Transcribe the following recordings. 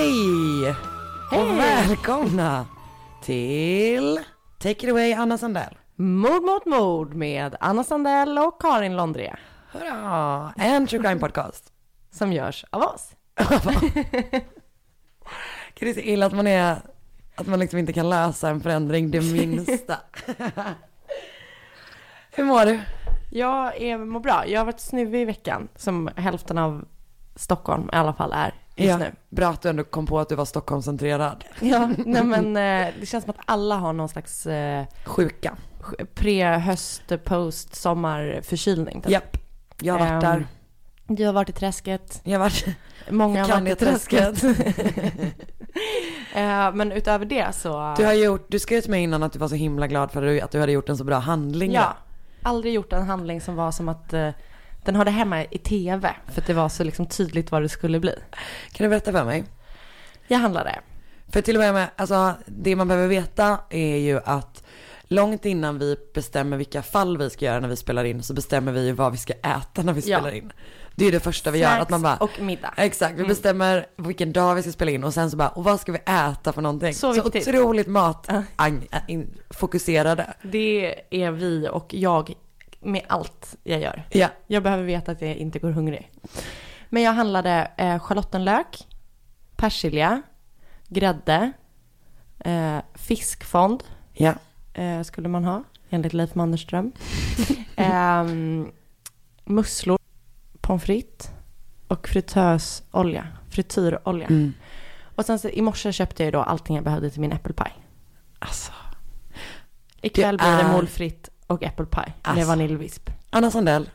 Hej! Hej! Och välkomna till Take it away Anna Sandell. Mord mot mord med Anna Sandell och Karin Londré. Hurra! En true crime podcast. Som görs av oss. Kan det så illa att man är, att man liksom inte kan lösa en förändring det minsta. Hur mår du? Jag är, mår bra. Jag har varit snuvig i veckan. Som hälften av Stockholm i alla fall är just nu. Bra att du ändå kom på att du var Stockholmscentrerad. Ja, nej men eh, det känns som att alla har någon slags eh, Sjuka. pre-höst, post, sommar förkylning. typ. Japp. Jag har varit Ehm, där. Du har varit i träsket. Jag har varit Många har varit i träsket. Eh, men utöver det så... Du har gjort, du skrev till mig innan att du var så himla glad för att du hade gjort en så bra handling. Ja, aldrig gjort en handling som var som att den hörde hemma i tv. För att det var så liksom tydligt vad det skulle bli. Kan du berätta för mig? Jag handlade. För till och med, alltså det man behöver veta är ju att långt innan vi bestämmer vilka fall vi ska göra när vi spelar in så bestämmer vi ju vad vi ska äta när vi Ja. spelar in. Det är ju det första vi gör, att man bara, och middag. exakt, Mm. vi bestämmer vilken dag vi ska spela in och sen så bara, och vad ska vi äta för någonting? Så viktigt. otroligt mat, Ja. ang, in, fokuserade. Det är vi och jag med allt jag gör. Ja, Jag behöver veta att jag inte går hungrig. Men jag handlade eh, schalottenlök, persilja, grädde, eh, fiskfond ja. eh, skulle man ha enligt Leif Mannerström. Ehm, musslor, pommes frites och fritösolja, frityrolja. Mm. Och sen så, i morse köpte jag då allting jag behövde till min äppelpaj. Alltså, Ikväll blir det är- målfritt och äppelpaj med Alltså. vaniljvisp. Anna Sandell,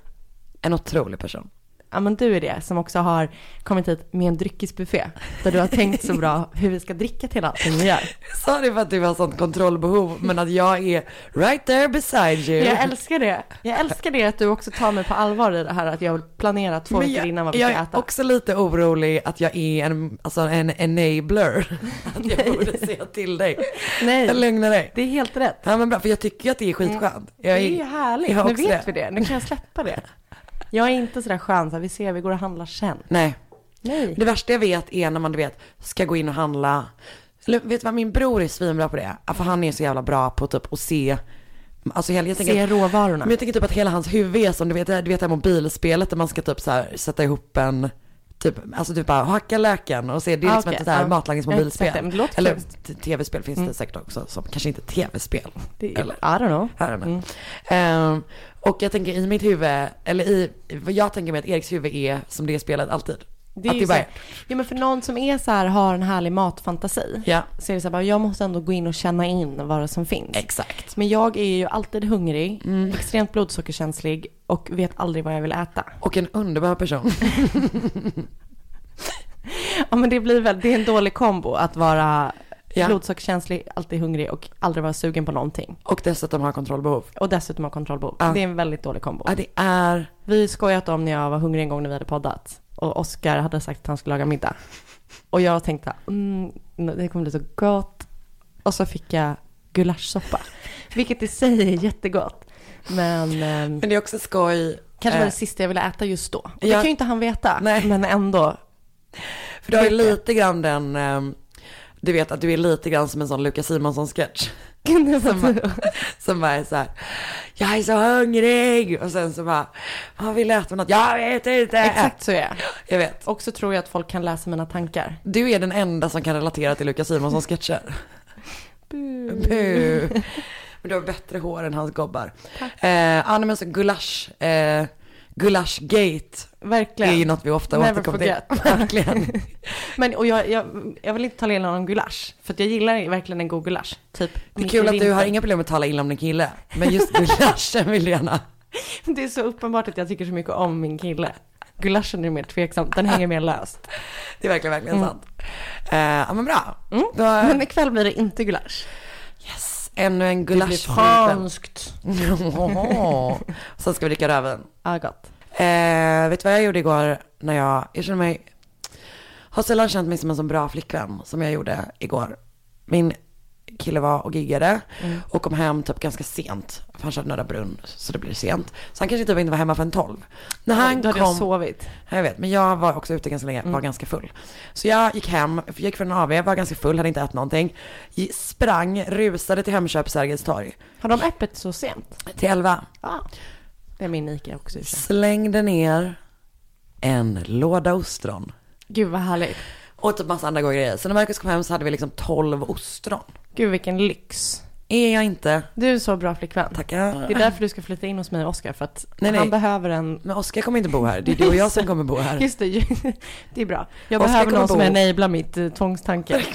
en otrolig person. Ja men du är det som också har kommit hit med en dryckesbuffé. Där du har tänkt så bra hur vi ska dricka till allting vi gör. Jag sa det för att du har sånt kontrollbehov, men att jag är right there beside you. Jag älskar det. Jag älskar det att du också tar mig på allvar i det här att jag vill planera två veckor jag, innan vad vi jag ska är äta. också lite orolig att jag är en, alltså en enabler. Att jag borde säga till dig. Nej, Jag lugnar dig. det är helt rätt. Ja men bra, för jag tycker att det är skitskönt. Jag Det är härligt. jag Nu vet det. vi det. Nu kan jag släppa det. Jag är inte sådär skön så här, vi ser, vi går och handlar sen. Nej, Nej. det värsta jag vet är när man du vet, ska gå in och handla. Eller vet du vad, min bror är svinbra på det. För han är så jävla bra på typ att se, alltså hela, jag tänker, Se råvarorna. men jag tänker typ att hela hans huvud är som du vet, du vet det här mobilspelet där man ska typ så här sätta ihop en Typ, alltså typ bara hacka löken och se, det är Ah, liksom okej, ett så här ja. matlagningsmobilspel. Eller tv-spel finns Mm. det säkert också, som kanske inte tv-spel. I Eller? don't know. I don't know. Mm. Ehm, och jag tänker i mitt huvud, eller i, vad jag tänker mig att Eriks huvud är som det spelet alltid. Det är att ju det så, bara här- ja men för någon som är så här, har en härlig matfantasi. Ja, Så är det så här, bara, jag måste ändå gå in och känna in vad det som finns. exakt. Men jag är ju alltid hungrig, Mm. extremt blodsockerkänslig och vet aldrig vad jag vill äta. Och en underbar person. Ja men det blir väl, det är en dålig kombo att vara Ja. blodsockerkänslig, alltid hungrig och aldrig vara sugen på någonting. Och dessutom har kontrollbehov. Och dessutom ha kontrollbehov. Ja. Det är en väldigt dålig kombo. Ja, det är, Vi skojat om när jag var hungrig en gång när vi hade poddat. Och Oskar hade sagt att han skulle laga middag. Och jag tänkte, mm, det kommer bli så gott. Och så fick jag gulaschsoppa. Vilket i sig är jättegott. Men ehm, men det är också skoj. kanske var eh, det sista jag ville äta just då. Och Det Ja. kan ju inte han veta. Nej. Men ändå. För du har ju lite grann den, ehm, du vet att du är lite grann som en sån Lukas Simonsson-sketch. Som, som bara är så här, jag är så hungrig. Och sen så bara, vad vill äta för något? Jag vet inte. Exakt så är jag. Jag vet. Och så tror jag att folk kan läsa mina tankar. Du är den enda som kan relatera till Lukas Simonssons sketcher. Bu. Men du har bättre hår än hans gobbar. Eh, ja, men så gulasch, eh, gulaschgate Verkligen. är ju något vi ofta Never återkommer till. Verkligen. Men och jag, jag, jag vill inte tala illa om gulasch. För jag gillar verkligen en god gulasch. Typ Det är kul att du har inga problem med att tala illa om din kille. Men just gulaschen vill du gärna. Det är så uppenbart att jag tycker så mycket om min kille. Gulaschen är mer tveksam, den hänger mer löst. Det är verkligen, verkligen Mm. sant. Eh, ja men bra. Mm. Då, Men ikväll blir det inte gulasch. Ännu en Det blir gulasch. franskt. Sen ska vi dricka röven. Ja, gott. Eh, vet du vad jag gjorde igår när jag, jag känner mig, har sällan känt mig som en så bra flickvän som jag gjorde igår. Min kille var och giggade Mm. och kom hem typ ganska sent. För han körde Norra Brunn så det blir sent. Så han kanske typ inte var hemma förrän 12. När han Då hade kom, jag sovit. jag vet, men jag var också ute ganska länge, var ganska full. Så jag gick hem, gick från en AV, var ganska full, hade inte ätit någonting. Sprang, rusade till Hemköp Sergels torg. Har de öppet så sent? Till 11. Ja. Det är min Ica också. Slängde ner en låda ostron. Gud vad härligt. Och typ massa andra goda grejer. Så när Marcus kom hem så hade vi liksom 12 ostron. Gud vilken lyx. Är jag inte? Du är en så bra flickvän. Tackar. Det är därför du ska flytta in hos mig och Oskar för att Nej, nej. han behöver en Men Oskar kommer inte bo här. Det är du och jag som kommer bo här. Just det, det är bra. Jag Oskar behöver någon som enablar mitt eh, tvångstanke.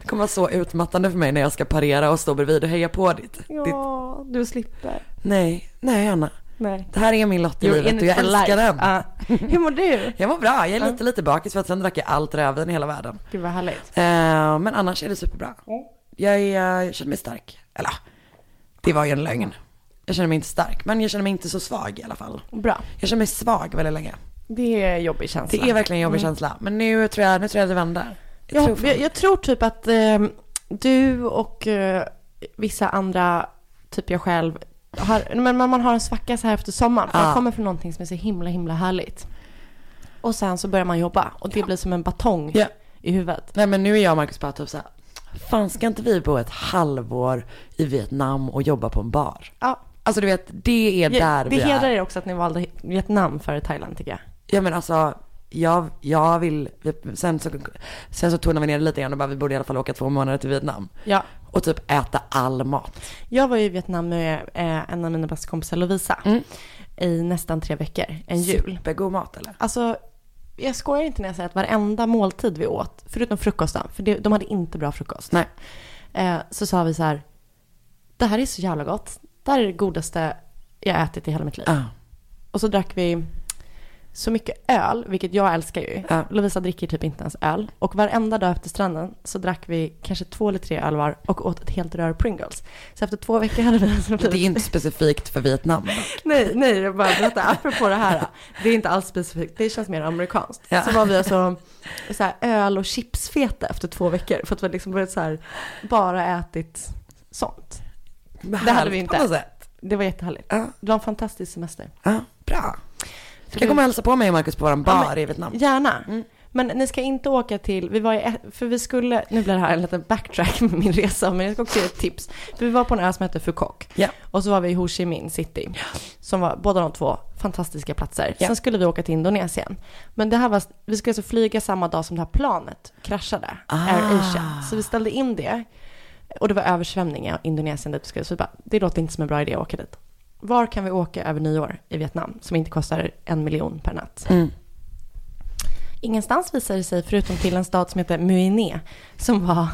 Det kommer vara så utmattande för mig när jag ska parera och stå bredvid och heja på ditt. ditt... Ja, du slipper. Nej, nej Anna. Nej. Det här är min lott i You're livet och jag älskar life. den. Ja. Hur mår du? Jag mår bra, jag är lite lite bakis för att sen drack jag allt rödvin i hela världen. Gud vad härligt. Eh, men annars är det superbra. Jag, är, jag känner mig stark. Eller, det var ju en lögn. Jag känner mig inte stark, men jag känner mig inte så svag i alla fall. Bra. Jag känner mig svag väldigt länge. Det är en jobbig känsla. Det är verkligen en jobbig känsla. Men nu tror jag, nu tror jag det vänder. Jag Jag, tror jag, jag tror typ att eh, du och eh, vissa andra, typ jag själv, har, men man har en svacka så här efter sommaren. För Ja. Man kommer från någonting som är så himla, himla härligt. Och sen så börjar man jobba och det blir som en batong Ja. i huvudet. Nej men nu är jag och Marcus bara typ såhär, fan ska inte vi bo ett halvår i Vietnam och jobba på en bar? Ja, Alltså du vet, det är där det vi hedrar är. er också att ni valde Vietnam före Thailand tycker jag. Ja men alltså, jag, jag vill, sen så, sen så tonade vi ner det lite grann och bara vi borde i alla fall åka två månader till Vietnam. Ja, Och typ äta all mat. jag var i Vietnam med eh, en av mina bästa kompisar Lovisa Mm. i nästan tre veckor, en jul. Supergod mat eller? Alltså, jag skojar inte när jag säger att varenda måltid vi åt, förutom frukosten, för de hade inte bra frukost. Nej. Eh, så sa vi så här, det här är så jävla gott. Det här är det godaste jag ätit i hela mitt liv. Ja. Och så drack vi så mycket öl, vilket jag älskar ju. Ja. Lovisa dricker typ inte ens öl. Och varenda dag efter stranden så drack vi kanske två eller tre öl var och åt ett helt rör Pringles. Så efter två veckor hade vi alltså Det är inte specifikt för Vietnam. Nej, nej, jag bara berätta apropå det här. Det är inte alls specifikt, det känns mer amerikanskt. Ja. Så var vi alltså så här, öl och chipsfeta efter två veckor. För att vi liksom börjat så här, bara ätit sånt. Men Det hade vi inte. Det var jättehärligt. Ja, Det var en fantastisk semester. ja, bra. Komma och hälsa på mig och Marcus på våran bar men- i Vietnam. Gärna. Mm. Men ni ska inte åka till, vi var i, för vi skulle, nu blir det här en liten backtrack med min resa, men jag ska också ge ett tips. För vi var på en ö som heter Phu Quoc. Ja. Och så var vi i Ho Chi Minh City. Som var båda de två fantastiska platser. Ja. Sen skulle vi åka till Indonesien. Men det här var, vi skulle alltså flyga samma dag som det här planet kraschade. Ah. Air Asia. Så vi ställde in det. Och det var översvämning i Indonesien dit vi skulle. Så vi bara, det låter inte som en bra idé att åka dit. Var kan vi åka över nyår i Vietnam som inte kostar en miljon per natt? Mm. Ingenstans visade det sig förutom till en stad som heter Muiné som var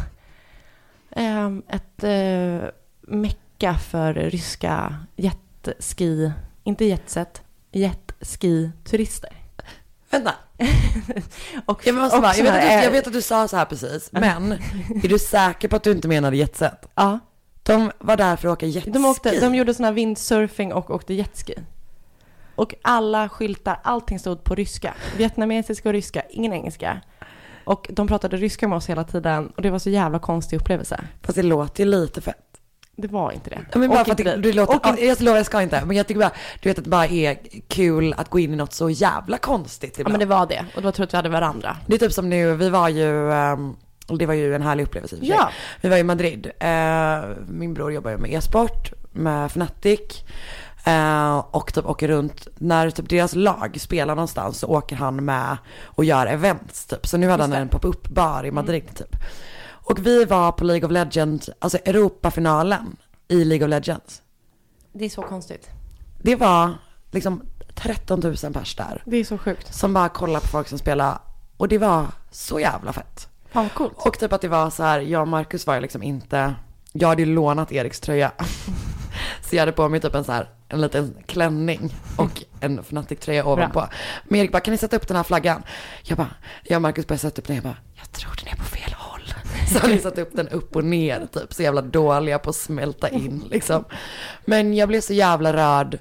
ehm, ett uh, mecka för ryska jetski, inte jetset, jetski-turister. Vänta, Och, jag, måste bara, jag, vet du, jag vet att du sa så här precis, men är du säker på att du inte menade jetset? Ja, De var där för att åka jetski. de, åkte, de gjorde sån här windsurfing och åkte jetski. Och alla skyltar, allting stod på ryska. Vietnamesiska och ryska, ingen engelska. Och de pratade ryska med oss hela tiden och det var så jävla konstig upplevelse. Fast det låter ju lite fett. Det var inte det. Ja, Men bara Åk för att det, det låter, Åk ja, jag lovar jag ska inte, men jag tycker bara, du vet att det bara är kul att gå in i något så jävla konstigt Ja ibland. men det var det. Och då tror jag att vi hade varandra. Det är typ som nu, vi var ju, ehm, och det var ju en härlig upplevelse i och för sig. Ja. Vi var i Madrid. Eh, min bror jobbar ju med e-sport, med Fnatic. Eh, och typ åker runt, när typ deras lag spelar någonstans så åker han med och gör events typ. Så nu hade han en pop-up bar i Madrid typ. Och vi var på League of Legends, alltså Europafinalen i League of Legends. Det är så konstigt. Det var liksom 13 000 pers där. Det är så sjukt. Som bara kollade på folk som spelade. Och det var så jävla fett. Fan vad coolt. Och typ att det var så här, jag och Marcus var ju liksom inte, jag hade ju lånat Eriks tröja. Så jag hade på mig typ en så här, en liten klänning och en Fnatic-tröja ovanpå. Men Erik bara, kan ni sätta upp den här flaggan? Jag bara, jag och Marcus började sätta upp den, jag bara, jag tror den är på fel håll. Så har ni satt upp den upp och ner typ, så jävla dåliga på att smälta in liksom. Men jag blev så jävla rörd.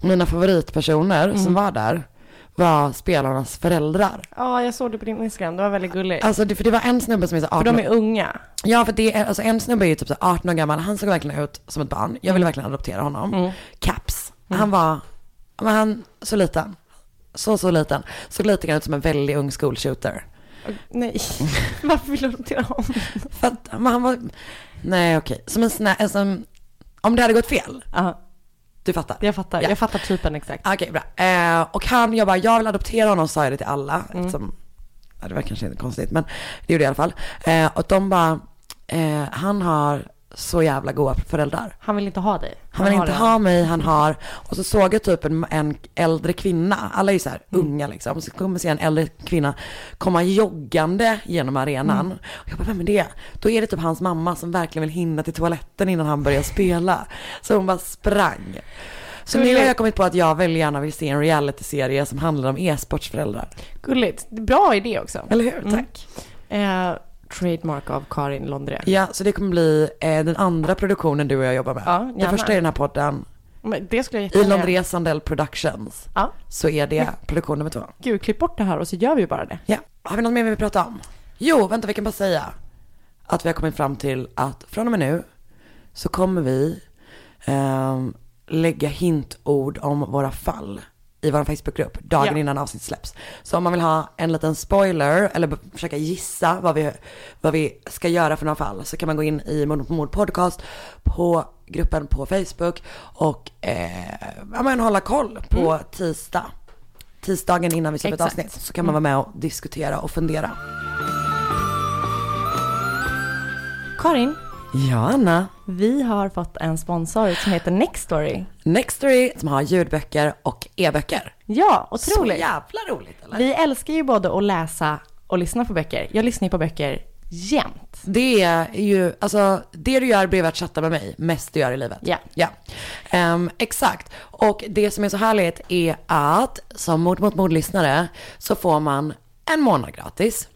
Mina favoritpersoner som var där var spelarnas föräldrar. Ja, jag såg det på din Instagram. Det var väldigt gulligt. Alltså det, för det var en snubbe som är så 18 För de är unga. Ja, för det är, alltså en snubbe är ju typ så 18 år gammal, han såg verkligen ut som ett barn. Jag ville verkligen adoptera honom. Mm. Caps. Han var, men han, så liten. Så, så liten. Såg lite grann ut som en väldigt ung school shooter. Nej, varför vill du adoptera honom? För att, men han var, nej okej, som en sån här, som, om det hade gått fel, Ja, du fattar. jag fattar. Ja. Jag fattar typen exakt. Okej, bra. Eh, och han, jag bara, jag vill adoptera honom, sa jag det till alla. Mm. Eftersom, ja, det var kanske inte konstigt, men det gjorde jag i alla fall. Eh, och de bara, eh, han har så jävla goda föräldrar. Han vill inte ha dig. Han vill har inte det. ha mig, han har, och så såg jag typ en, en äldre kvinna, alla är ju så här Mm. unga liksom, och så kommer jag se en äldre kvinna komma joggande genom arenan. Mm. Och jag bara, vem är det? Då är det typ hans mamma som verkligen vill hinna till toaletten innan han börjar spela. Så hon bara sprang. Så nu har jag kommit på att jag väldigt gärna vill se en realityserie som handlar om e-sportsföräldrar. Gulligt. Bra idé också. Eller hur? Mm. Tack. Eh, trademark av Karin Londré. Ja, så det kommer bli eh, den andra produktionen du och jag jobbar med. Ja, den första är den här podden, Men det skulle jag i. Londré Sandell Productions. Ja. Så är det produktion nummer två. Gud, klipp bort det här och så gör vi bara det. Ja, har vi något mer vi vill prata om? Jo, vänta vi kan bara säga att vi har kommit fram till att från och med nu så kommer vi ehm, lägga hintord om våra fall i vår Facebookgrupp dagen Ja. innan avsnitt släpps. Så om man vill ha en liten spoiler eller försöka gissa vad vi, vad vi ska göra för några fall så kan man gå in i Mord mord podcast på gruppen på Facebook och eh, ja, men hålla koll på tisdag. Tisdagen innan vi släpper ett avsnitt så kan man vara med och diskutera och fundera. Karin, Ja, Anna. vi har fått en sponsor som heter Nextory. Nextory som har ljudböcker och e-böcker. Ja, Så otroligt. jävla roligt eller? Vi älskar ju både att läsa och lyssna på böcker. Jag lyssnar ju på böcker jämt. Det är ju, alltså det du gör bredvid att chatta med mig, mest du gör i livet. Ja. Ja. Ehm, exakt. Och det som är så härligt är att som mord mot mord-lyssnare så får man en månad gratis.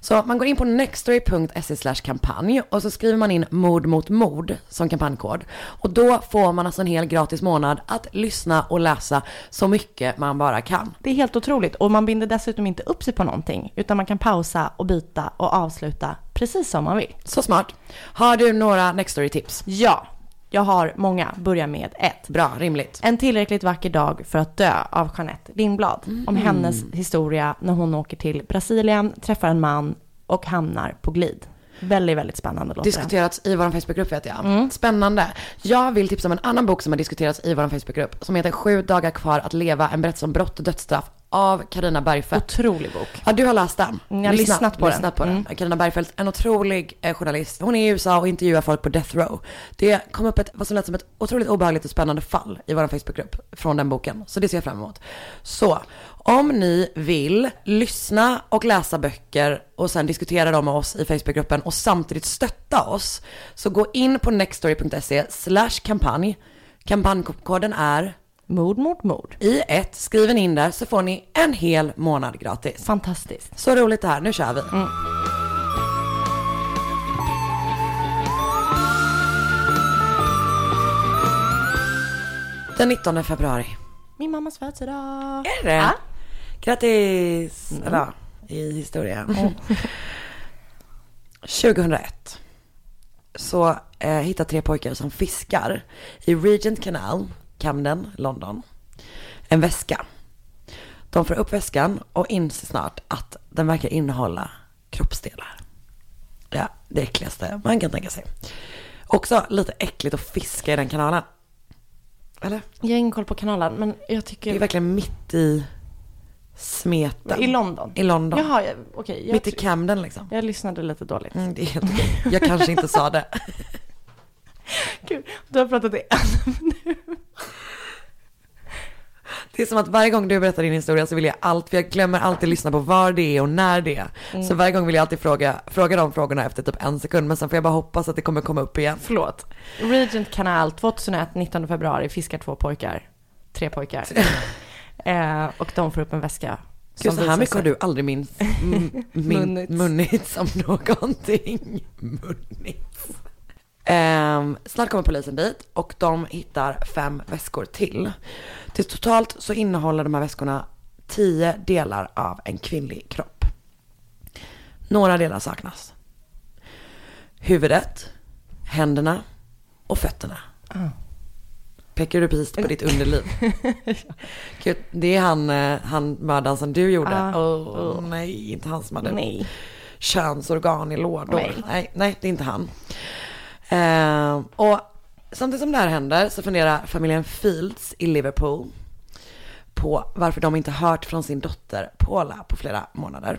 Så man går in på nextory.se kampanj och så skriver man in mord mot mord som kampanjkod. Och då får man alltså en hel gratis månad att lyssna och läsa så mycket man bara kan. Det är helt otroligt och man binder dessutom inte upp sig på någonting utan man kan pausa och byta och avsluta precis som man vill. Så smart. Har du några Nextory-tips? Ja, jag har många. Börja med ett. Bra, rimligt. En tillräckligt vacker dag för att dö av Jeanette Lindblad. Om hennes historia när hon åker till Brasilien, träffar en man och hamnar på glid. Väldigt, väldigt spännande låter. Diskuterats i vår Facebookgrupp vet jag. Spännande. Jag vill tipsa om en annan bok som har diskuterats i vår Facebookgrupp. Som heter Sju dagar kvar att leva, en berättelse om brott och dödsstraff av Karina Bergfeldt. Otrolig bok. Ja, du har läst den. Mm, jag har lyssnat på den. lyssnat på den. Mm. Carina Bergfeldt, en otrolig eh, journalist. Hon är i USA och intervjuar folk på Death Row. Det kom upp ett, vad som lät som ett otroligt obehagligt och spännande fall i vår Facebookgrupp från den boken. Så det ser jag fram emot. Så, om ni vill lyssna och läsa böcker och sen diskutera dem med oss i Facebookgruppen och samtidigt stötta oss, så gå in på nextory.se slash kampanj. Kampanjkoden är Mord mot mord. i ett, skriven in där så får ni en hel månad gratis. Fantastiskt. Så roligt det här, nu kör vi. Den 19 februari. Min mammas födelsedag. Är det? Ja. Grattis! Eller ja, i historien. 2001 så eh, hittar tre pojkar som fiskar i Regent Canal, Camden, London, en väska. De får upp väskan och inser snart att den verkar innehålla kroppsdelar. Ja, det äckligaste man kan tänka sig. Också lite äckligt att fiska i den kanalen. Eller? Jag har ingen koll på kanalen, men jag Det är tycker... verkligen mitt i smeten. I London? I London. Jaha, jag- okej. jag mitt i Camden liksom. Jag lyssnade lite dåligt. Mm, det är helt okej. Jag kanske inte sa det. Gud, du har pratat i en minut. Det är som att varje gång du berättar din historia så vill jag allt, för jag glömmer alltid lyssna på var det är och när det är. Mm. Så varje gång vill jag alltid fråga, fråga de frågorna efter typ en sekund, men sen får jag bara hoppas att det kommer komma upp igen. Förlåt. Regent Canal 2001, 19 februari, fiskar två pojkar. Tre pojkar. eh, och de får upp en väska. Gud, så här mycket har du aldrig minns, m- min, Munnits. munnits om någonting. Munnits. Ehm, snart kommer polisen dit och de hittar fem väskor till. Till totalt så innehåller de här väskorna tio delar av en kvinnlig kropp. Några delar saknas. Huvudet, händerna och fötterna. Ah. Pekar du precis på ditt underliv? Gud, det är han, eh, han mördaren som du gjorde. Ah. Åh, nej, inte han som hade Nej. könsorgan i lådor. Nej. Nej, nej, det är inte han. Eh, och samtidigt som det här händer så funderar familjen Fields i Liverpool på varför de inte hört från sin dotter Paula på flera månader.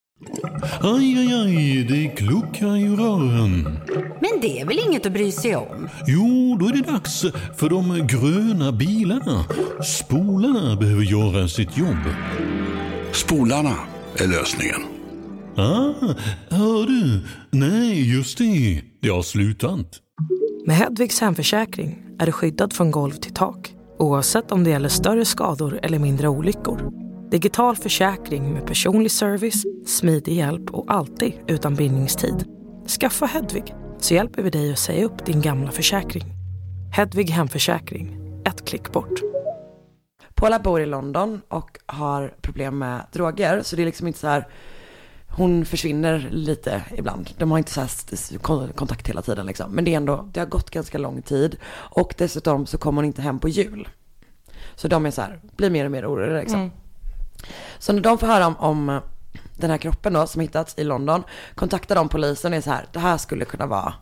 Aj, aj, aj, det kluckar i rören. Men det är väl inget att bry sig om? Jo, då är det dags för de gröna bilarna. Spolarna behöver göra sitt jobb. Spolarna är lösningen. Ah, hör du? Nej, just det. Det har slutat. Med Hedvigs hemförsäkring är du skyddad från golv till tak oavsett om det gäller större skador eller mindre olyckor. Digital försäkring med personlig service, smidig hjälp och alltid utan bindningstid. Skaffa Hedvig så hjälper vi dig att säga upp din gamla försäkring. Hedvig hemförsäkring, ett klick bort. Paula bor i London och har problem med droger. Så det är liksom inte så här, hon försvinner lite ibland. De har inte så kontakt hela tiden liksom. Men det är ändå, det har gått ganska lång tid. Och dessutom så kommer hon inte hem på jul. Så de är så här, blir mer och mer oroliga liksom. Så när de får höra om, om den här kroppen då som hittats i London, kontaktar de polisen och är så här, det här skulle kunna vara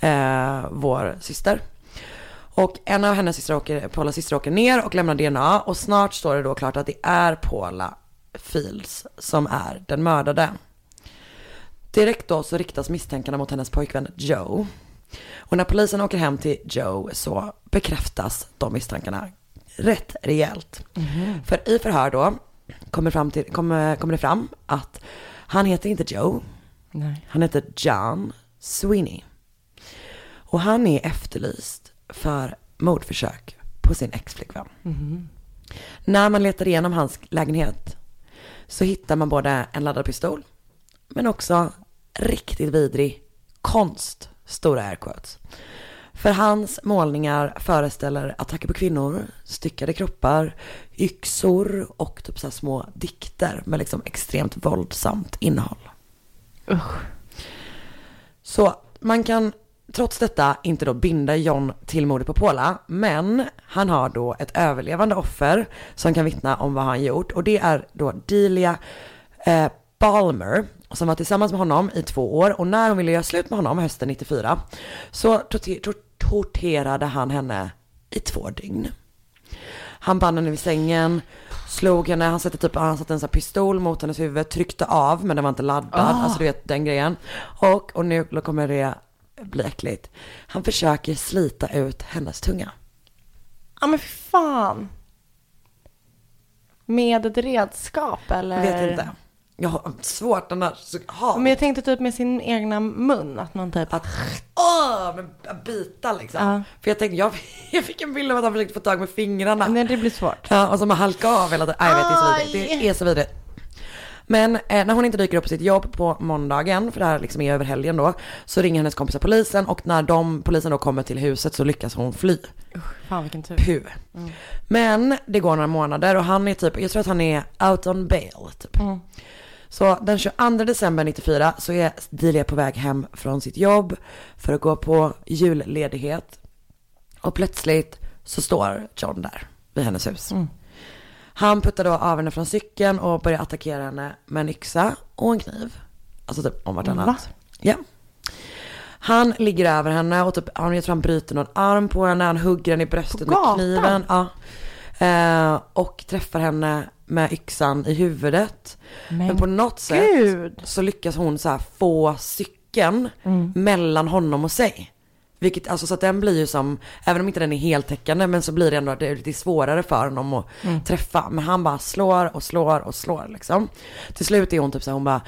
eh, vår syster. Och en av hennes systrar åker, Paulas systrar åker ner och lämnar DNA och snart står det då klart att det är Paula Fields som är den mördade. Direkt då så riktas misstänkarna mot hennes pojkvän Joe. Och när polisen åker hem till Joe så bekräftas de misstankarna rätt rejält. För i förhör då kommer, fram till, kommer, kommer det fram att han heter inte Joe, Nej. han heter John Sweeney. Och han är efterlyst för mordförsök på sin exflickvän. När man letar igenom hans lägenhet så hittar man både en laddad pistol men också riktigt vidrig konst, stora air quotes. För hans målningar föreställer attacker på kvinnor, styckade kroppar, yxor och typ så små dikter med liksom extremt våldsamt innehåll. Så man kan trots detta inte då binda John till mordet på Paula, men han har då ett överlevande offer som kan vittna om vad han gjort och det är då Delia eh, Balmer som var tillsammans med honom i två år och när hon ville göra slut med honom hösten 94 så torter- tor- torterade han henne i två dygn. Han band henne vid sängen, slog henne, han satte typ, han satte en sån pistol mot hennes huvud, tryckte av men den var inte laddad, alltså du vet den grejen. Och, och nu kommer det bli äckligt. Han försöker slita ut hennes tunga. Ja men fan. Med ett redskap eller? Vet inte. Jag har svårt annars. Så, ha. Men jag tänkte typ med sin egna mun, att man typ... Att, åh, men bita liksom. Ja. För jag tänkte, jag, jag fick en bild av att han försökte få tag med fingrarna. Nej det blir svårt. Ja, och som har halkat av hela tiden. Nej, jag vet, det är så vidrigt. Det är så vidrigt. Men eh, när hon inte dyker upp på sitt jobb på måndagen, för det här liksom är över helgen då, så ringer hennes kompisar polisen och när de, polisen då kommer till huset så lyckas hon fly. Fan vilken tur. Puh. Men det går några månader och han är typ, jag tror att han är out on bail typ. Så den 22 december 94 så är Delia på väg hem från sitt jobb för att gå på julledighet. Och plötsligt så står John där vid hennes hus. Han puttar då av henne från cykeln och börjar attackera henne med en yxa och en kniv. Alltså typ om vartannat. Va? Ja. Han ligger över henne och typ, han, jag tror han bryter någon arm på henne, han hugger henne i bröstet med kniven. Ja. Eh, och träffar henne med yxan i huvudet. Men, på något sätt så lyckas hon så få cykeln mellan honom och sig. Vilket, alltså så att den blir ju som, även om inte den är heltäckande, men så blir det ändå, det är lite svårare för honom att träffa. Men han bara slår och slår och slår liksom. Till slut är hon typ så här, hon bara,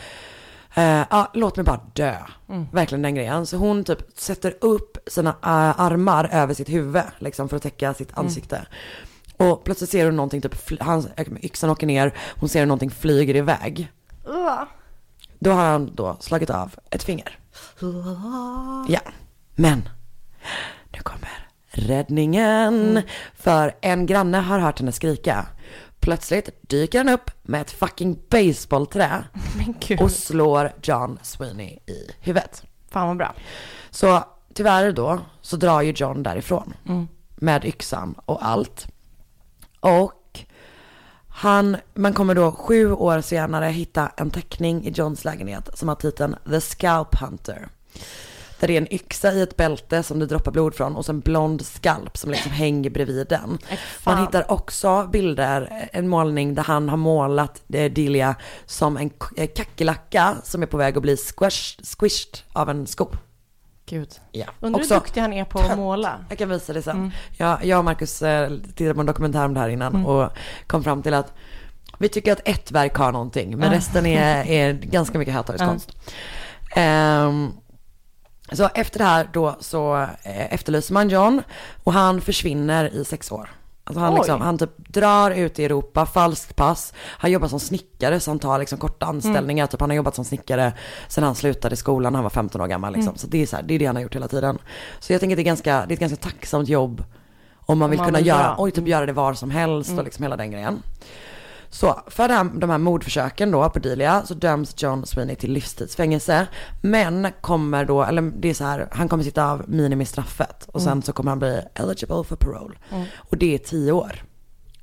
Eh, ja, låt mig bara dö. Verkligen den grejen. Så hon typ sätter upp sina eh, armar över sitt huvud, liksom för att täcka sitt ansikte. Och plötsligt ser hon någonting, typ, han, yxan åker ner, hon ser hur någonting flyger iväg. Då har han då slagit av ett finger. Ja, men nu kommer räddningen. För en granne har hört henne skrika. Plötsligt dyker han upp med ett fucking baseballträ och slår John Sweeney i huvudet. Fan vad bra. Så tyvärr då så drar ju John därifrån med yxan och allt. Och han, man kommer då sju år senare hitta en teckning i Johns lägenhet som har titeln The Scalp Hunter. Där det är en yxa i ett bälte som det droppar blod från och så en blond skalp som liksom hänger bredvid den. Man hittar också bilder, en målning där han har målat eh, Delia som en eh, kackerlacka som är på väg att bli squished, squished av en sko. Gud. Ja. Undrar hur Också- duktig han är på att måla. Jag kan visa det sen. Mm. Jag, jag och Marcus eh, tittade på en dokumentär om det här innan och kom fram till att vi tycker att ett verk har någonting, men resten är, är ganska mycket hätarisk Ehm, så efter det här då så eh, efterlyser man John och han försvinner i sex år. Alltså han, liksom, han typ drar ut i Europa, falskt pass. Han jobbar som snickare så han tar liksom korta anställningar. Typ han har jobbat som snickare sen han slutade skolan när han var 15 år gammal. Liksom. Så, det är så här, det är det han har gjort hela tiden. Så jag tänker att det är, ganska, det är ett ganska tacksamt jobb. Om man vill man kunna vill göra, göra. oj, typ göra det var som helst och liksom hela den grejen. Så för här, de här mordförsöken då på Delia så döms John Sweeney till livstidsfängelse. Men kommer då, eller det är så här, han kommer sitta av minimistraffet och sen så kommer han bli eligible for parole. Och det är tio år.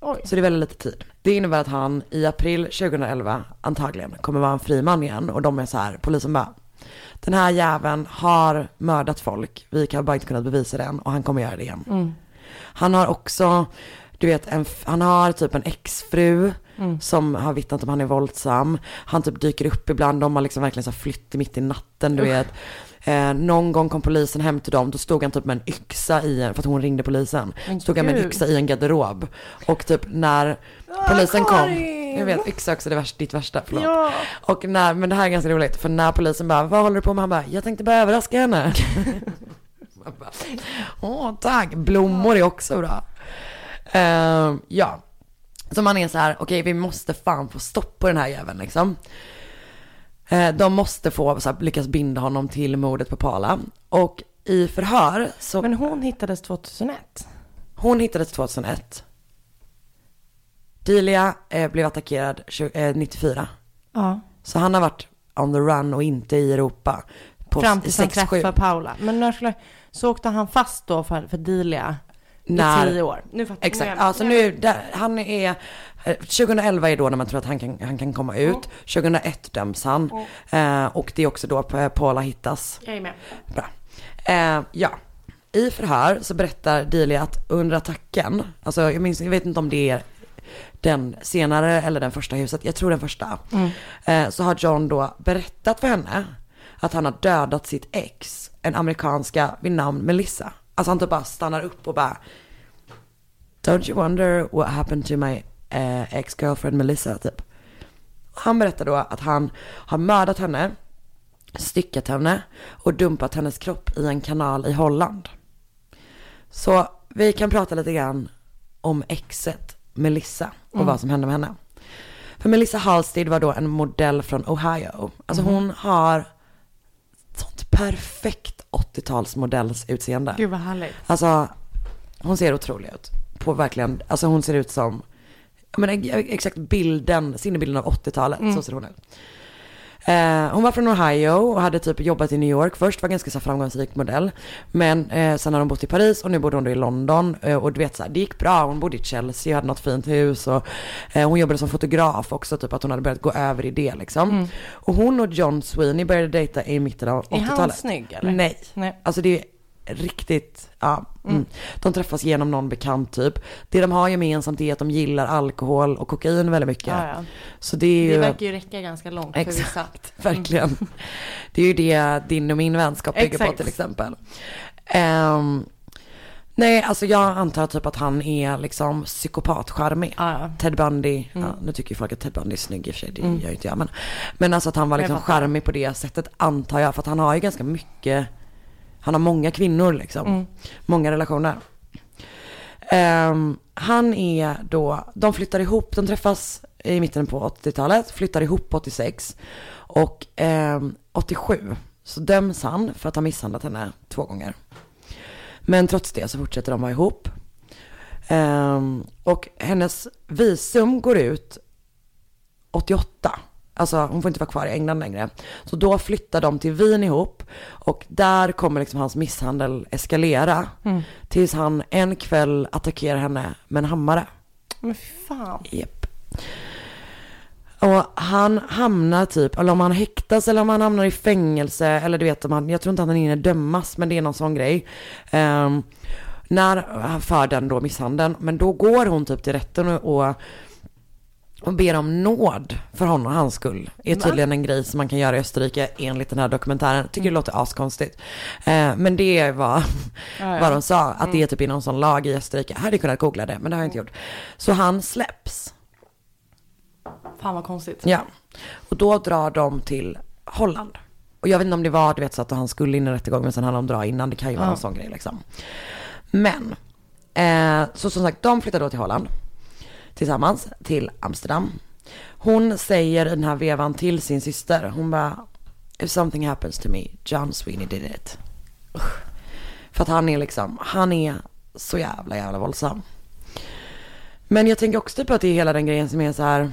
Oj. Så det är väldigt lite tid. Det innebär att han i april 2011 antagligen kommer vara en fri man igen och de är så här, polisen bara den här jäveln har mördat folk, vi kan bara inte kunnat bevisa det än och han kommer göra det igen. Han har också, du vet, en, han har typ en exfru som har vittnat om han är våldsam. Han typ dyker upp ibland, de har liksom verkligen så flytt mitt i natten, du vet. Eh, någon gång kom polisen hem till dem, då stod han typ med en yxa i en, för att hon ringde polisen. Men Stod han med en gud. yxa i en garderob. Och typ när polisen kom, Karin! jag vet yxa också det värsta, ditt värsta, förlåt. Ja. Och när, men det här är ganska roligt, för när polisen bara, vad håller du på med? Han bara, jag tänkte bara överraska henne. Åh, tack. Blommor är också bra. Ehm, ja, så man är så här, okej vi måste fan få stopp på den här jäveln liksom. Eh, de måste få så här, lyckas binda honom till mordet på Paula. Och i förhör så, Men hon hittades 2001. hon hittades 2001. Delia eh, blev attackerad 20, eh, 94. Ja. Så han har varit on the run och inte i Europa. På Fram tills han 6-7. träffade Paula. Men när skulle, så åkte han fast då för, för Delia När- i tio år. Nu fattar Exakt, jag. alltså nu, där, han är, eh, 2011 är då när man tror att han kan, han kan komma ut. 2001 döms han. Eh, och det är också då eh, Paula hittas. Jag är med. Bra. Eh, ja, i förhör så berättar Delia att under attacken, alltså jag minns, jag vet inte om det är den senare eller den första huset, jag tror den första. Eh, så har John då berättat för henne att han har dödat sitt ex, en amerikanska vid namn Melissa. Alltså han typ bara stannar upp och bara Don't you wonder what happened to my eh, ex-girlfriend Melissa typ. Han berättar då att han har mördat henne, styckat henne och dumpat hennes kropp i en kanal i Holland. Så vi kan prata lite grann om exet Melissa och vad som hände med henne. För Melissa Halstead var då en modell från Ohio. Alltså hon har sånt perfekt 80-talsmodellsutseende. Gud vad härligt. Alltså, hon ser otrolig ut. På verkligen, alltså hon ser ut som, menar, exakt bilden, sinnebilden av 80-talet, så ser hon ut. Eh, hon var från Ohio och hade typ jobbat i New York först, var ganska så framgångsrik modell. Men eh, sen har hon bott i Paris och nu bodde hon då i London. Eh, och du vet så här, det gick bra, hon bodde i Chelsea och hade något fint hus. Och, eh, hon jobbade som fotograf också, typ att hon hade börjat gå över i det liksom. Och hon och John Sweeney började dejta i mitten av 80-talet. Är han snygg eller? Nej. Nej. Alltså det är riktigt, ja. Mm. De träffas genom någon bekant typ. Det de har gemensamt är att de gillar alkohol och kokain väldigt mycket. Ja, ja. Så det är ju... Det verkar ju räcka ganska långt för vissa. Exakt, verkligen. Det är ju det din och min vänskap bygger på Exakt. till exempel. Ehm, Nej, alltså jag antar typ att han är liksom psykopatcharmig. Ja. Ted Bundy, Mm. nu tycker ju folk att Ted Bundy är snygg i och för sig, det Mm. gör ju inte jag. Men, men alltså att han var liksom charmig på det sättet antar jag. För att han har ju ganska mycket, han har många kvinnor liksom. Mm. Många relationer. Ehm, han är då, de flyttar ihop, de träffas i mitten på 80-talet, flyttar ihop 86. Och ehm, 87 så döms han för att ha misshandlat henne två gånger. Men trots det så fortsätter de vara ihop. Ehm, och hennes visum går ut 88. Alltså hon får inte vara kvar i England längre. Så då flyttar de till Wien ihop. Och där kommer liksom hans misshandel eskalera. Mm. Tills han en kväll attackerar henne med en hammare. Men fan. Japp. Och han hamnar typ, eller om han häktas eller om han hamnar i fängelse, eller du vet, om han, jag tror inte han hinner dömas, men det är någon sån grej. Ehm, när för den då misshandeln, men då går hon typ till rätten och, och, och ber om nåd för honom och hans skull. är Va? tydligen en grej som man kan göra i Österrike enligt den här dokumentären. Tycker det låter askonstigt. Eh, men det är vad, Ja, ja. vad de sa, att det är typ i någon sån lag i Österrike. Jag hade kunnat googla det, men det har jag inte gjort. Så han släpps. Fan vad konstigt. Ja, och då drar de till Holland. Och jag vet inte om det var, du vet, så att han skulle in i rättegång, men sen hann de dra innan. Det kan ju vara Ja. en sån grej liksom. Men, eh, så som sagt, de flyttar då till Holland tillsammans till Amsterdam. Hon säger den här vevan till sin syster, hon bara, if something happens to me, John Sweeney did it. Usch. För att han är liksom, han är så jävla jävla våldsam. Men jag tänker också typ att det är hela den grejen som är så här.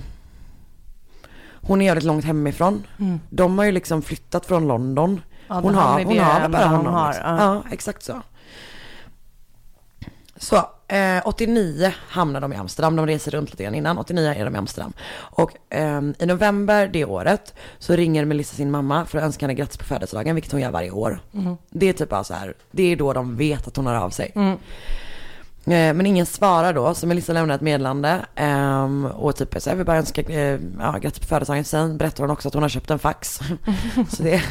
Hon är jävligt långt hemifrån. Mm. De har ju liksom flyttat från London. Ja, hon har, hon har bara hon honom. har, liksom. ja. Ja, exakt så. Så, eh, 89 hamnar de i Amsterdam. De reser runt lite grann innan. 89 är de i Amsterdam. Och ehm, i november det året så ringer Melissa sin mamma för att önska henne grattis på födelsedagen, vilket hon gör varje år. Mm. Det är typ bara så här, det är då de vet att hon har av sig. Mm. Eh, Men ingen svarar då, så Melissa lämnar ett meddelande ehm, och typ så jag vill bara önska eh, ja, grattis på födelsedagen. Sen berättar hon också att hon har köpt en fax. så det,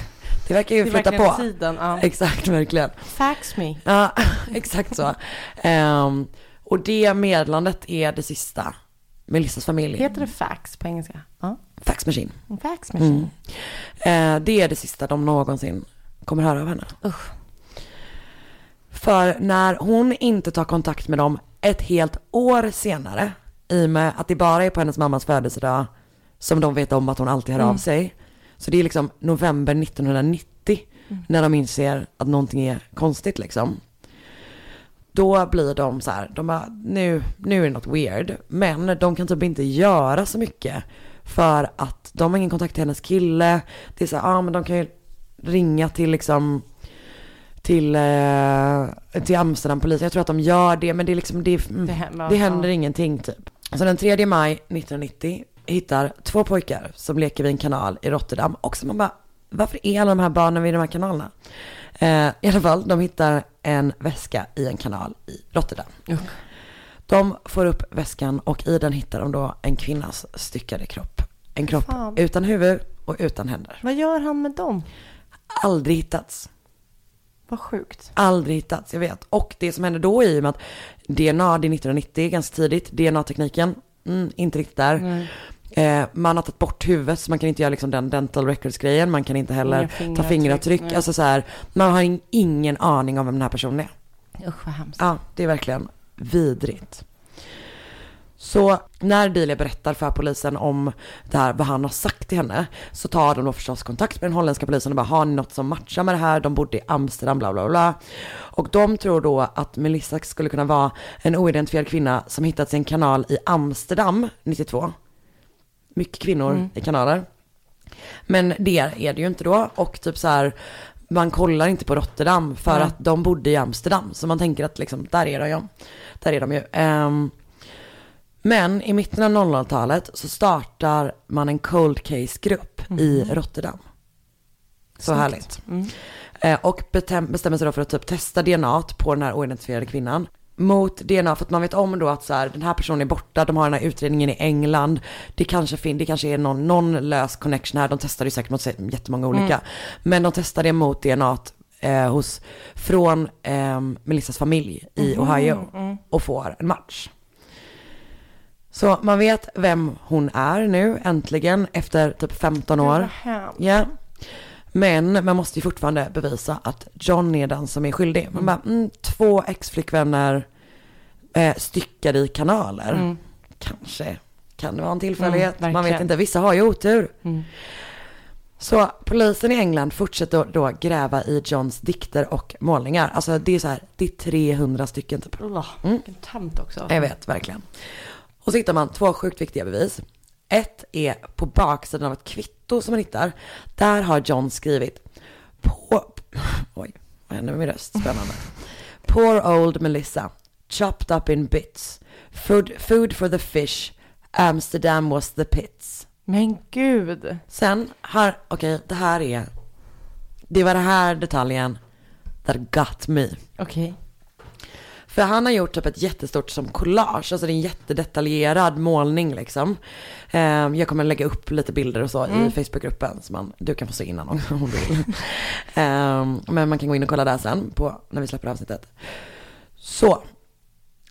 det verkar ju Det flytta på. tiden, ja. Exakt, verkligen. Fax me. Ja, exakt så. Ehm, och det meddelandet är det sista Melissas familj. Heter det fax på engelska? Ja. Fax machine. En fax machine. Mm. Eh, det är det sista de någonsin kommer höra av henne. Usch. För när hon inte tar kontakt med dem ett helt år senare, i och med att det bara är på hennes mammas födelsedag som de vet om att hon alltid hör av Mm. sig. Så det är liksom november 1990 när de inser att någonting är konstigt liksom. Då blir de så här, de bara, nu, nu är det något weird. Men de kan typ inte göra så mycket. För att de har ingen kontakt till hennes kille. Det är så här, ja ah, men de kan ju ringa till liksom till, eh, till Amsterdampolisen. Jag tror att de gör det, men det är liksom, det, mm, Det händer- det händer ja. ingenting typ. Så den 3 maj 1990 hittar två pojkar som leker vid en kanal i Rotterdam. Och så man bara, varför är alla de här barnen vid de här kanalerna? Eh, I alla fall, de hittar en väska i en kanal i Rotterdam. De får upp väskan och i den hittar de då en kvinnas styckade kropp. En kropp Fan. utan huvud och utan händer. Vad gör han med dem? Aldrig hittats. Vad sjukt. Aldrig hittats, jag vet. Och det som hände då i och med att DNA, det är 1990, ganska tidigt, DNA-tekniken, mm, inte riktigt där. Eh, man har tagit bort huvudet så man kan inte göra liksom den dental records-grejen, man kan inte heller Inga ta fingeravtryck, fingeravtryck. nej. Alltså så här, man har in- ingen aning om vem den här personen är. Usch vad hemskt. Ja, det är verkligen vidrigt. Så när Delia berättar för polisen om det här, vad han har sagt till henne, så tar de då förstås kontakt med den holländska polisen och bara, har ni något som matchar med det här? De bodde i Amsterdam, bla bla bla. Och de tror då att Melissa skulle kunna vara en oidentifierad kvinna som hittats i en kanal i Amsterdam 92. Mycket kvinnor Mm. i kanaler. Men det är det ju inte då. Och typ så här, man kollar inte på Rotterdam för Nej. att de bodde i Amsterdam. Så man tänker att liksom, där är de ju. Där är de ju. Ehm, men i mitten av 00-talet så startar man en cold case-grupp i Rotterdam. Så Snyggt. härligt. Mm. Eh, och bestämmer sig då för att typ testa DNA på den här oidentifierade kvinnan. Mot DNA, för att man vet om då att så här, den här personen är borta, de har den här utredningen i England. Det kanske, fin- det kanske är någon, någon lös connection här, de testade ju säkert mot jättemånga olika. Men de testade det mot DNA eh, hos, från eh, Melissas familj i Ohio och får en match. Så man vet vem hon är nu äntligen efter typ 15 år. Ja. Men man måste ju fortfarande bevisa att John är den som är skyldig. Man bara, mm, två ex-flickvänner eh, styckade i kanaler. Kanske kan det vara en tillfällighet. Mm, man vet inte, vissa har ju otur. Så polisen i England fortsätter då gräva i Johns dikter och målningar. Alltså det är så här, det är 300 stycken typ. Mm. Vilken tönt också. Jag vet, verkligen. Och så hittar man två sjukt viktiga bevis. Ett är på baksidan av ett kvitto som man hittar. Där har John skrivit på... Oj, vad hände med min röst? Spännande. Poor old Melissa, chopped up in bits. Food, food for the fish. Amsterdam was the pits. Men gud. Sen har, okej, det här är... Det var den här detaljen that got me. Okej. För han har gjort typ ett jättestort som collage, alltså det är en jättedetaljerad målning liksom. Eh, jag kommer lägga upp lite bilder och så i Facebookgruppen så man, du kan få se innan om du vill. eh, men man kan gå in och kolla där sen på, när vi släpper avsnittet. Så,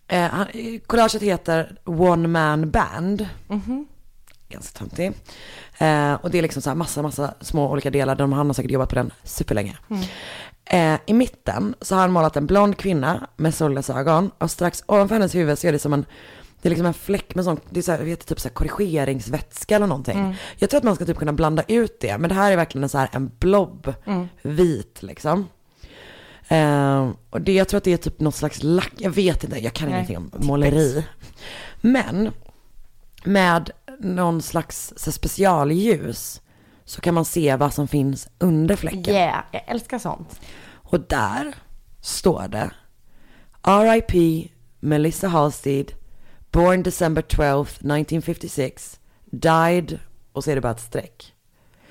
eh, han, collaget heter One Man Band. Ganska töntig. Eh, och det är liksom så här massa, massa små olika delar. De, han har säkert jobbat på den superlänge. Eh, I mitten så har han målat en blond kvinna med solglasögon och strax ovanför hennes huvud så är det som en det är liksom en fläck med sån, det är så här, vet, typ så här korrigeringsvätska eller någonting. Jag tror att man ska typ kunna blanda ut det, men det här är verkligen en så här en blob, vit liksom. Eh, och det, jag tror att det är typ något slags lack, jag vet inte, jag kan Nej, ingenting om måleri. Men med någon slags så specialljus så kan man se vad som finns under fläcken. Yeah, jag älskar sånt. Och där står det R.I.P. Melissa Halstead, born December 12th, 1956, died, och så är det bara ett streck.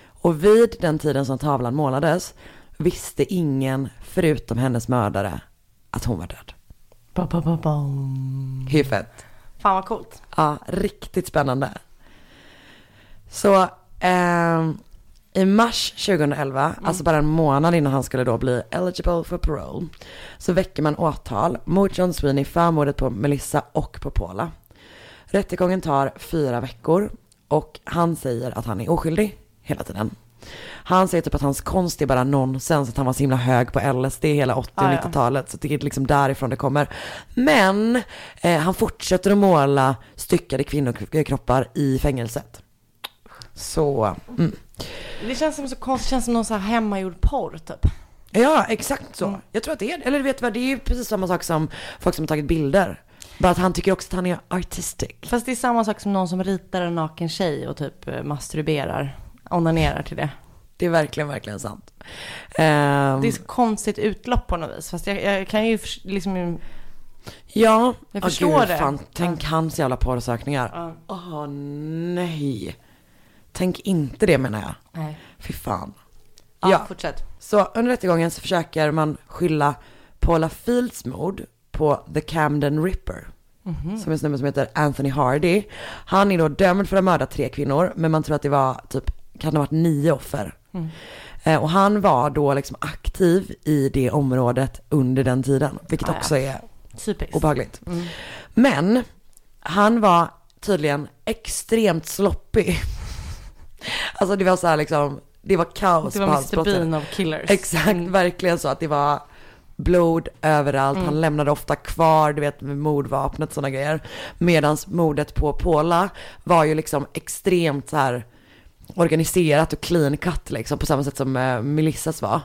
Och vid den tiden som tavlan målades visste ingen förutom hennes mördare att hon var död. Ba, ba, ba, bam. Hur fett? Fan vad coolt. Ja, riktigt spännande. Så ehm, i mars 2011, alltså bara en månad innan han skulle då bli eligible for parole, så väcker man åtal mot John Sweeney för mordet på Melissa och på Paula. Rättegången tar fyra veckor och han säger att han är oskyldig hela tiden. Han säger typ att hans konst är bara nonsens, att han var så himla hög på LSD hela 80 och Ah, ja. 90-talet. Så det är liksom därifrån det kommer. Men eh, han fortsätter att måla styckade kvinnokroppar i fängelset. Så, mm. Det känns som så konstigt, det känns som någon så här hemmagjord porr typ. ja exakt så. Jag tror att det är, eller vet du vad, det är ju precis samma sak som folk som har tagit bilder. Bara att han tycker också att han är artistic. Fast det är samma sak som någon som ritar en naken tjej och typ eh, masturberar, onanerar till det. Det är verkligen, verkligen sant. Ehm, Det är så konstigt utlopp på något vis. Fast jag, jag kan ju liksom, Ja, Jag Åh, förstår gud, det. Fan, tänk hans jävla porrsökningar. Ja. Åh nej. Tänk inte det menar jag. nej. Fy fan. Ja, Ja. fortsätt. Så under rättegången så försöker man skylla Paula Fields mord på The Camden Ripper. Som är en snubbe som heter Anthony Hardy. Han är då dömd för att ha mördat tre kvinnor, men man tror att det var typ, kan ha varit nio offer. Eh, och han var då liksom aktiv i det området under den tiden, vilket Ah, ja. också är Typiskt. obehagligt. Men han var tydligen extremt sloppy. Alltså det var så här liksom, det var kaos Det på var hans Mr brott. Bean of killers. Exakt, verkligen så att det var blod överallt. Han lämnade ofta kvar, du vet, med mordvapnet och sådana grejer. Medans mordet på Paula var ju liksom extremt så här organiserat och clean cut liksom, på samma sätt som eh, Melissas var.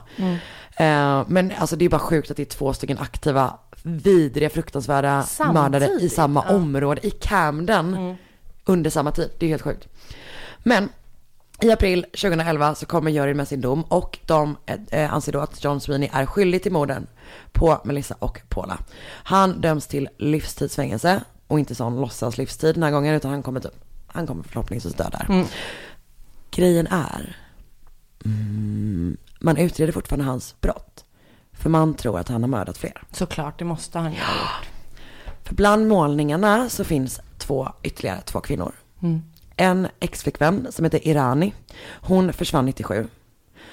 Eh, men alltså det är bara sjukt att det är två stycken aktiva, vidriga, fruktansvärda Samtidigt, mördare i samma ja. område, i Camden, under samma tid. Det är helt sjukt. Men i april 2011 så kommer juryn med sin dom och de eh, anser då att John Sweeney är skyldig till morden på Melissa och Paula. Han döms till livstidsfängelse och inte sån låtsas livstid den här gången utan han kommer, typ, han kommer förhoppningsvis dö där. Grejen är, mm, man utreder fortfarande hans brott. För man tror att han har mördat fler. Såklart, det måste han ju ha gjort. För bland målningarna så finns två, ytterligare två kvinnor. En exflickvän som heter Irani. Hon försvann 97.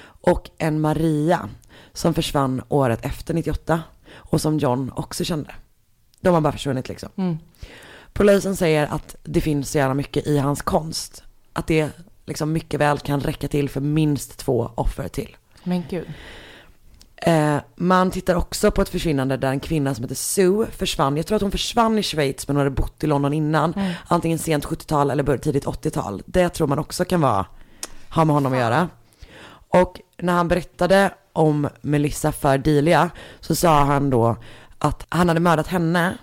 Och en Maria som försvann året efter 98 och som John också kände. De har bara försvunnit liksom. Mm. Polisen säger att det finns så jävla mycket i hans konst. Att det liksom mycket väl kan räcka till för minst två offer till. Men gud. Eh, man tittar också på ett försvinnande där en kvinna som heter Sue försvann. Jag tror att hon försvann i Schweiz men hon hade bott i London innan. Antingen sent 70-tal eller tidigt 80-tal. Det tror man också kan vara, ha med honom att göra. Och när han berättade om Melissa för Delia så sa han då att han hade mördat henne.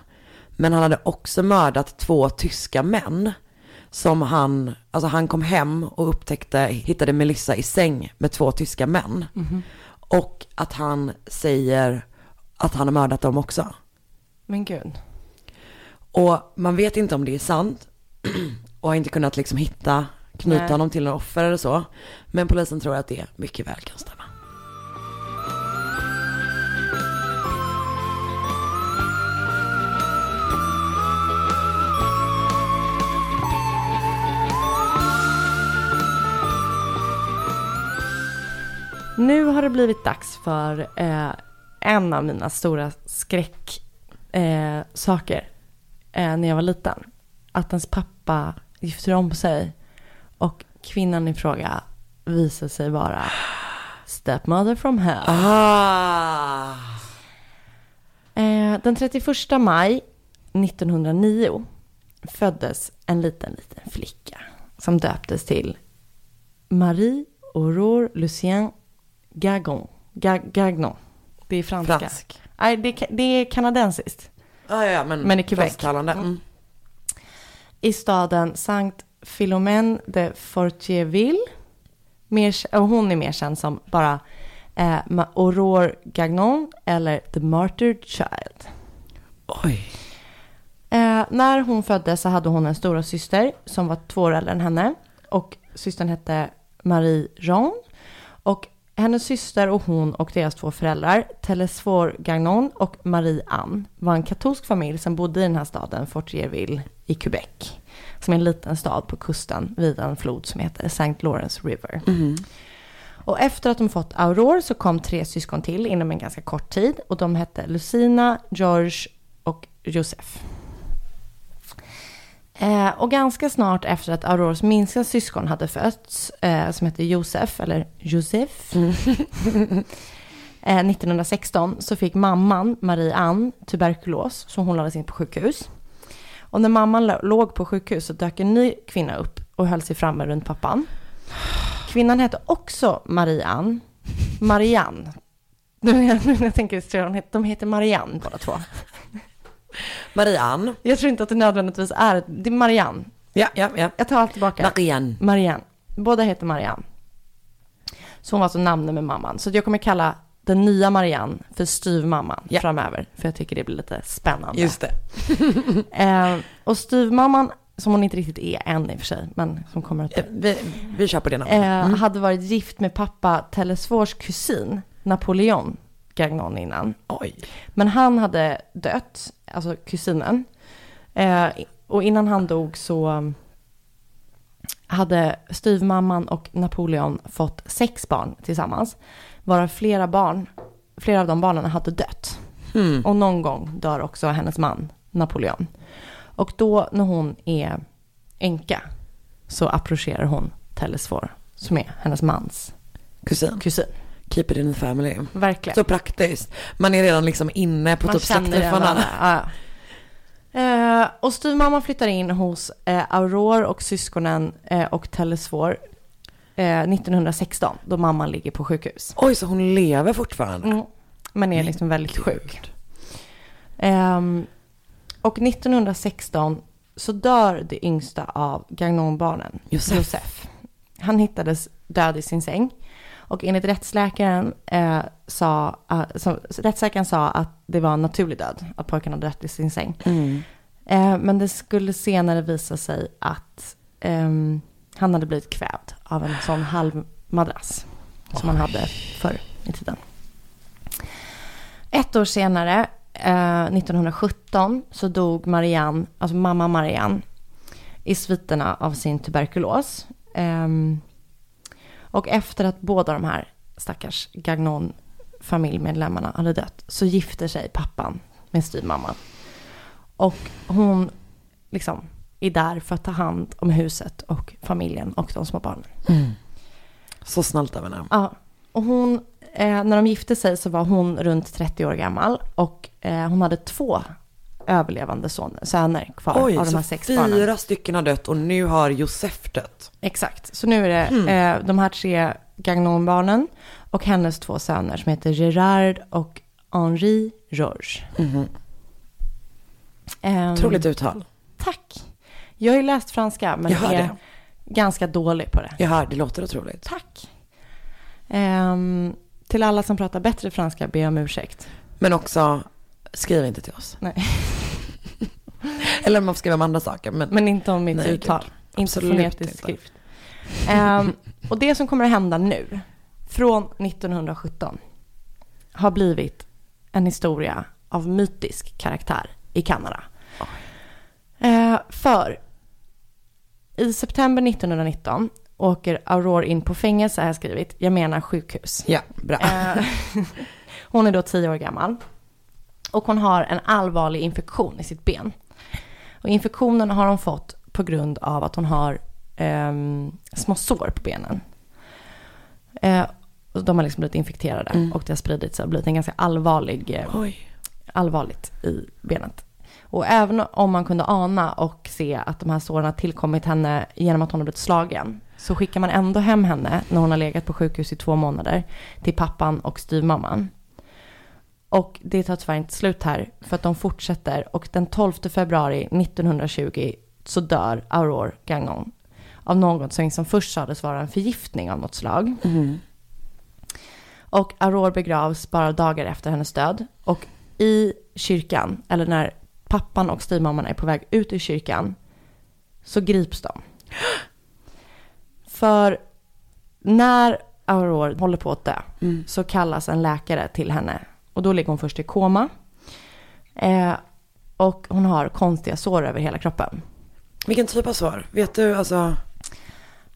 Men han hade också mördat två tyska män. Som han, alltså han kom hem och upptäckte, hittade Melissa i säng med två tyska män. Och att han säger att han har mördat dem också. Men gud. Och man vet inte om det är sant. Och har inte kunnat liksom hitta, knyta Nej. honom till några offer eller så. Men polisen tror att det mycket väl kan stämma. Nu har det blivit dags för eh, en av mina stora skräcksaker eh, eh, när jag var liten. Att ens pappa gifter om sig och kvinnan i fråga visar sig vara stepmother from hell. Ah! Eh, den 31 maj 1909 föddes en liten, liten flicka som döptes till Marie Aurore Lucien Gagon. Ga- Gagnon. Det är franska. Fransk. Nej, det, det är kanadensiskt. Ah, ja, men, Men i Quebec. Mm. I staden Saint Philomène de Fortierville. Mer, och hon är mer känd som bara eh, Aurore Gagnon eller The Martyred Child. Oj. Eh, när hon föddes så hade hon en stora syster som var två år äldre än henne. Och systern hette Marie Jean. Och hennes syster och hon och deras två föräldrar, Telesfor Gagnon och Marie Anne, var en katolsk familj som bodde i den här staden, Fortierville i Quebec. Som är en liten stad på kusten vid en flod som heter St. Lawrence River. Och efter att de fått Aurore så kom tre syskon till inom en ganska kort tid. Och de hette Lucina, George och Joseph. Eh, och ganska snart efter att Aurores minsta syskon hade fötts, eh, som hette Josef, eller Josef, eh, 1916 så fick mamman, Marie Ann, tuberkulos, så hon lades in på sjukhus. Och när mamman låg på sjukhus så dök en ny kvinna upp och höll sig framme runt pappan. Kvinnan hette också Marie Ann, Marianne. Nu när jag, tänker så de heter, de heter Marianne båda två. Marianne. Jag tror inte att det nödvändigtvis är, det är Marianne. Ja, ja, ja. Jag tar allt tillbaka. Marianne. Marianne. Båda heter Marianne. Så hon var alltså namnet med mamman. Så jag kommer kalla den nya Marianne för styvmamman Ja. framöver. För jag tycker det blir lite spännande. Just det. Eh, och styvmamman, som hon inte riktigt är än i och för sig, men som kommer att Eh, Vi, vi kör på det namnet. eh, hade varit gift med pappa Telesfors kusin, Napoleon Gagnon innan. Oj. Men han hade dött, alltså kusinen. Eh, och innan han dog så hade styvmamman och Napoleon fått sex barn tillsammans. Varav flera barn, flera av de barnen hade dött. Hmm. Och någon gång dör också hennes man, Napoleon. Och då när hon är änka så approcherar hon Telesfor, som är hennes mans Kusin. kusin. Keep it in the family. Verkligen. Så praktiskt. Man är redan liksom inne på Man typ släktträffarna. Ja. Eh, och styvmamman flyttar in hos eh, Aurore och syskonen eh, och Telesfor eh, 1916 då mamman ligger på sjukhus. Oj, så hon lever fortfarande? Mm. Men är Men liksom väldigt gud. sjuk. Ehm, och 1916 så dör det yngsta av Gagnonbarnen, Josef. Josef. Han hittades död i sin säng. Och enligt rättsläkaren, eh, sa, eh, så, rättsläkaren sa att det var en naturlig död, att pojken hade dött i sin säng. Mm. Eh, men det skulle senare visa sig att ehm, han hade blivit kvävd av en sån halv madrass som man hade förr i tiden. Ett år senare, eh, 1917, så dog Marianne, alltså mamma Marianne, i sviterna av sin tuberkulos. Ehm, och efter att båda de här stackars Gagnon familjemedlemmarna hade dött så gifter sig pappan med styvmamman. Och hon liksom är där för att ta hand om huset och familjen och de små barnen. Så snällt av henne. Ja, och hon, eh, när de gifte sig så var hon runt 30 år gammal och eh, hon hade två överlevande son, söner kvar Oj, av de här så sex fyra barnen. stycken har dött och nu har Josef dött. Exakt, så nu är det eh, de här tre Gagnon-barnen och hennes två söner som heter Gerard och Henri Georges. Ehm, Otroligt uttal. Tack. Jag har ju läst franska men Jag är det. ganska dålig på det. Jag hör, det låter otroligt. Tack. Ehm, till alla som pratar bättre franska ber jag om ursäkt. Men också, skriv inte till oss. Nej. Eller man får skriva om andra saker. Men, Men inte om mitt Nej, uttal. gud. Inte fonetisk skrift. Ehm, och det som kommer att hända nu, från 1917, har blivit en historia av mytisk karaktär i Kanada. Eh, för i september 1919 åker Aurore in på fängelse, har jag skrivit. Jag menar sjukhus. ja, bra. Eh, hon är då tio år gammal. Och hon har en allvarlig infektion i sitt ben. Och infektionen har hon fått på grund av att hon har ehm, små sår på benen. Eh, och de har liksom blivit infekterade och det har spridit sig och blivit en ganska allvarlig, eh, allvarligt i benet. Och även om man kunde ana och se att de här såren har tillkommit henne genom att hon har blivit slagen så skickar man ändå hem henne när hon har legat på sjukhus i två månader till pappan och styvmamman. Och det tar tyvärr inte slut här för att de fortsätter och den 12 februari 1920 så dör Aurore Gagnon av något som först sades vara en förgiftning av något slag. Och Aurore begravs bara dagar efter hennes död. Och i kyrkan, eller när pappan och styvmamman är på väg ut ur kyrkan, så grips de. För när Aurore håller på att dö så kallas en läkare till henne. Och då ligger hon först i koma. Eh, och hon har konstiga sår över hela kroppen. Vilken typ av sår? Vet du, alltså.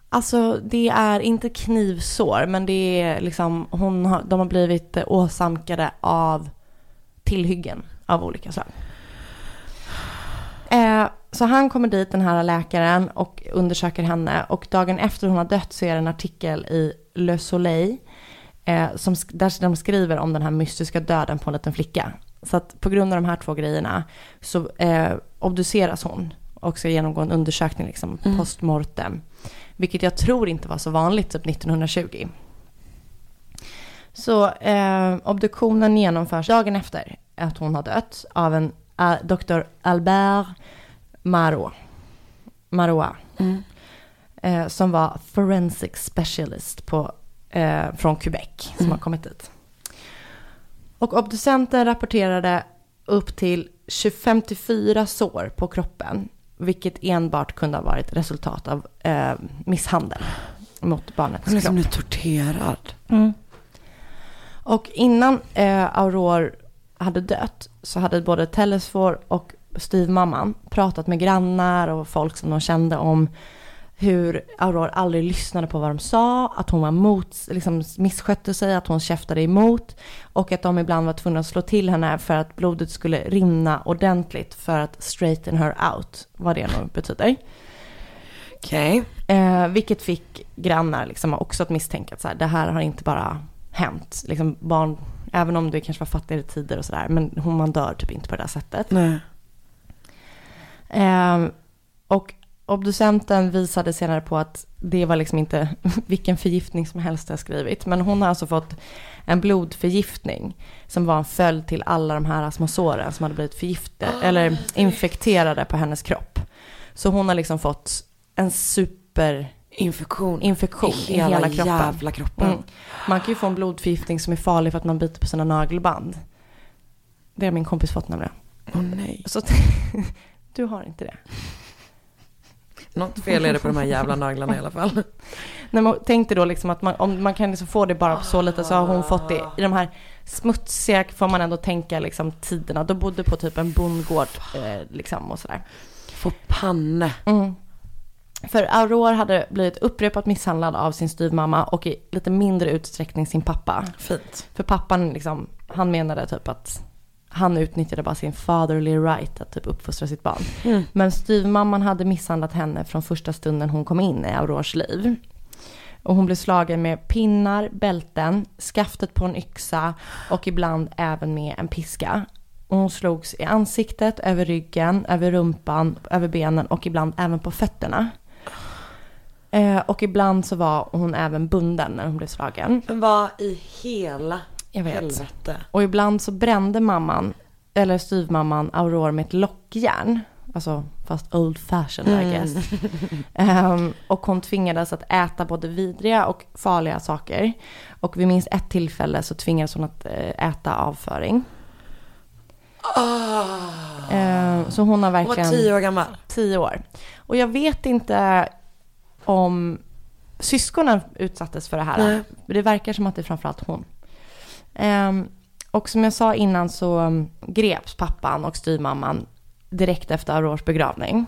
Alltså det är inte knivsår men det är liksom, hon har, de har blivit åsamkade av tillhyggen av olika slag. Eh, så han kommer dit, den här läkaren, och undersöker henne. Och dagen efter hon har dött så är det en artikel i Le Soleil. Eh, som, där de skriver om den här mystiska döden på en liten flicka. Så att på grund av de här två grejerna så eh, obduceras hon. Och ska genomgå en undersökning liksom post mortem. Vilket jag tror inte var så vanligt typ 1920. Så eh, obduktionen genomförs dagen efter att hon har dött av en eh, Dr. Albert Marot. Marois. Eh, som var forensic specialist på, eh, från Quebec som har kommit dit. Och obducenten rapporterade upp till 54 sår på kroppen. Vilket enbart kunde ha varit resultat av eh, misshandel mot barnets Hon är kropp. som nu torterad. Och innan eh, Aurore hade dött så hade både Telesfor och styvmamman pratat med grannar och folk som de kände om hur Aurore aldrig lyssnade på vad de sa, att hon var mot, liksom misskötte sig, att hon käftade emot och att de ibland var tvungna att slå till henne för att blodet skulle rinna ordentligt för att straighten her out, vad det nu betyder. Okej. Eh, vilket fick grannar liksom också att misstänka att så här, det här har inte bara hänt. Liksom barn, även om det kanske var fattigare tider och sådär, men hon, man dör typ inte på det där sättet. Nej. Eh, och obducenten visade senare på att det var liksom inte vilken förgiftning som helst jag skrivit. Men hon har alltså fått en blodförgiftning som var en följd till alla de här små såren som hade blivit förgiftade eller infekterade på hennes kropp. Så hon har liksom fått en superinfektion Infektion. i I hela, hela kroppen. jävla kroppen. Mm. Man kan ju få en blodförgiftning som är farlig för att man biter på sina nagelband. Det har min kompis fått nämligen. Åh nej. Så du har inte det. Något fel är det på de här jävla naglarna i alla fall. Nej, men tänk dig då liksom att man, om man kan liksom få det bara på så lite så har hon fått det i de här smutsiga, får man ändå tänka liksom tiderna. Då bodde på typ en bondgård eh, liksom och sådär. Få panne. Mm. För Aurore hade blivit upprepat misshandlad av sin styvmamma och i lite mindre utsträckning sin pappa. Fint. För pappan liksom, han menade typ att han utnyttjade bara sin fatherly right att typ uppfostra sitt barn. Mm. Men styvmamman hade misshandlat henne från första stunden hon kom in i Aurores liv. Och hon blev slagen med pinnar, bälten, skaftet på en yxa och ibland även med en piska. Och hon slogs i ansiktet, över ryggen, över rumpan, över benen och ibland även på fötterna. Eh, och ibland så var hon även bunden när hon blev slagen. Vad i hela Jag vet. helvete? Och ibland så brände mamman, eller styvmamman, Aurore med ett lockjärn. Alltså fast old fashioned I guess. Ehm, och hon tvingades att äta både vidriga och farliga saker. Och vid minst ett tillfälle så tvingades hon att eh, äta avföring. Ehm, så hon har Hon var verkligen... tio år gammal. Tio år. Och jag vet inte om syskonen utsattes för det här. Nej. Det verkar som att det är framförallt hon. Ehm, och som jag sa innan så mm, greps pappan och styvmamman direkt efter Aurores begravning.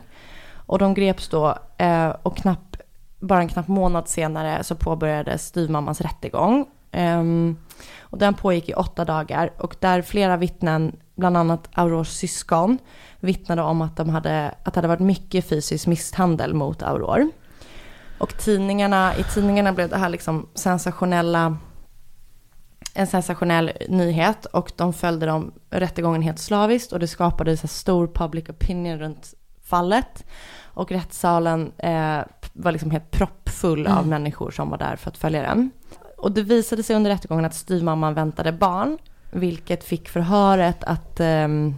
Och de greps då eh, och knapp, bara en knapp månad senare så påbörjades styvmammans rättegång. Ehm, och den pågick i åtta dagar och där flera vittnen, bland annat Aurores syskon, vittnade om att, de hade, att det hade varit mycket fysisk misshandel mot Aurore. Och tidningarna, i tidningarna blev det här liksom sensationella, en sensationell nyhet och de följde dem rättegången helt slaviskt och det skapade så stor public opinion runt fallet. Och rättssalen eh, var liksom helt proppfull av människor som var där för att följa den. Och det visade sig under rättegången att styvmamman väntade barn, vilket fick förhöret att ehm,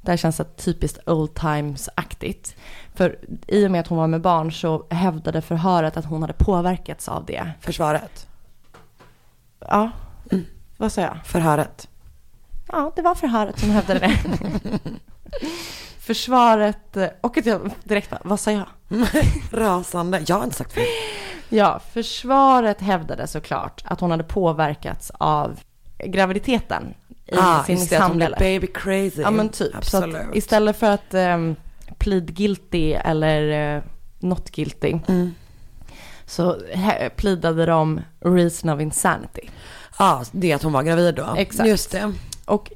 det här känns så typiskt old times-aktigt. För i och med att hon var med barn så hävdade förhöret att hon hade påverkats av det. Försvaret. Ja, vad sa jag? Förhöret. Ja, det var förhöret som hävdade det. Försvaret, eh, och att jag direkt bara, vad sa jag? Rasande. Jag har inte sagt fel. Ja, försvaret hävdade såklart att hon hade påverkats av graviditeten i ah, sin misshandel. baby crazy. Ja men typ. Absolut. Så istället för att um, plead guilty eller uh, not guilty Mm. så pleadade de reason of insanity. Ja, det att hon var gravid då. Exakt. Just det. Och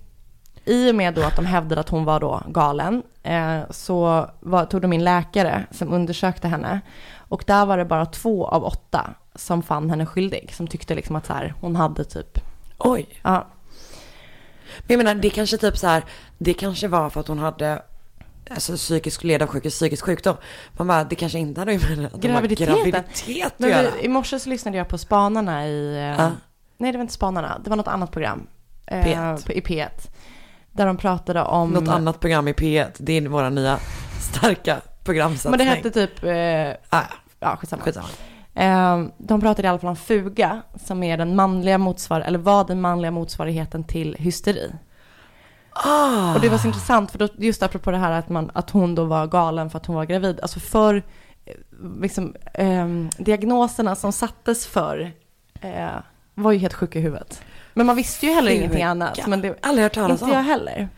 i och med då att de hävdade att hon var då galen eh, så var, tog de in läkare som undersökte henne. Och där var det bara två av åtta som fann henne skyldig. Som tyckte liksom att så här, hon hade typ, Oj. ja, Men jag menar, det kanske typ så här, det kanske var för att hon hade alltså psykisk ledarsjuk, psykisk sjukdom. Man bara, det kanske inte hade med graviditet att göra. I morse så lyssnade jag på Spanarna i... eh, Ja. Nej, det var inte Spanarna. Det var något annat program. eh, P1. på- I P1. Där de pratade om... Något annat program i P1, det är våra nya starka programsatsning. Men det hette typ... Eh, Ah, ja, skitsamma. skitsamma. Eh, de pratade i alla fall om fuga, som är den manliga motsvar eller var den manliga motsvarigheten till hysteri. Ah, Och det var så intressant, för då, just apropå det här att, man, att hon då var galen för att hon var gravid. Alltså för eh, liksom, ehm, diagnoserna som sattes för eh, var ju helt sjuka i huvudet. Men man visste ju heller Fuga. ingenting annat. Men det, aldrig hört talas inte jag om. heller. Eh,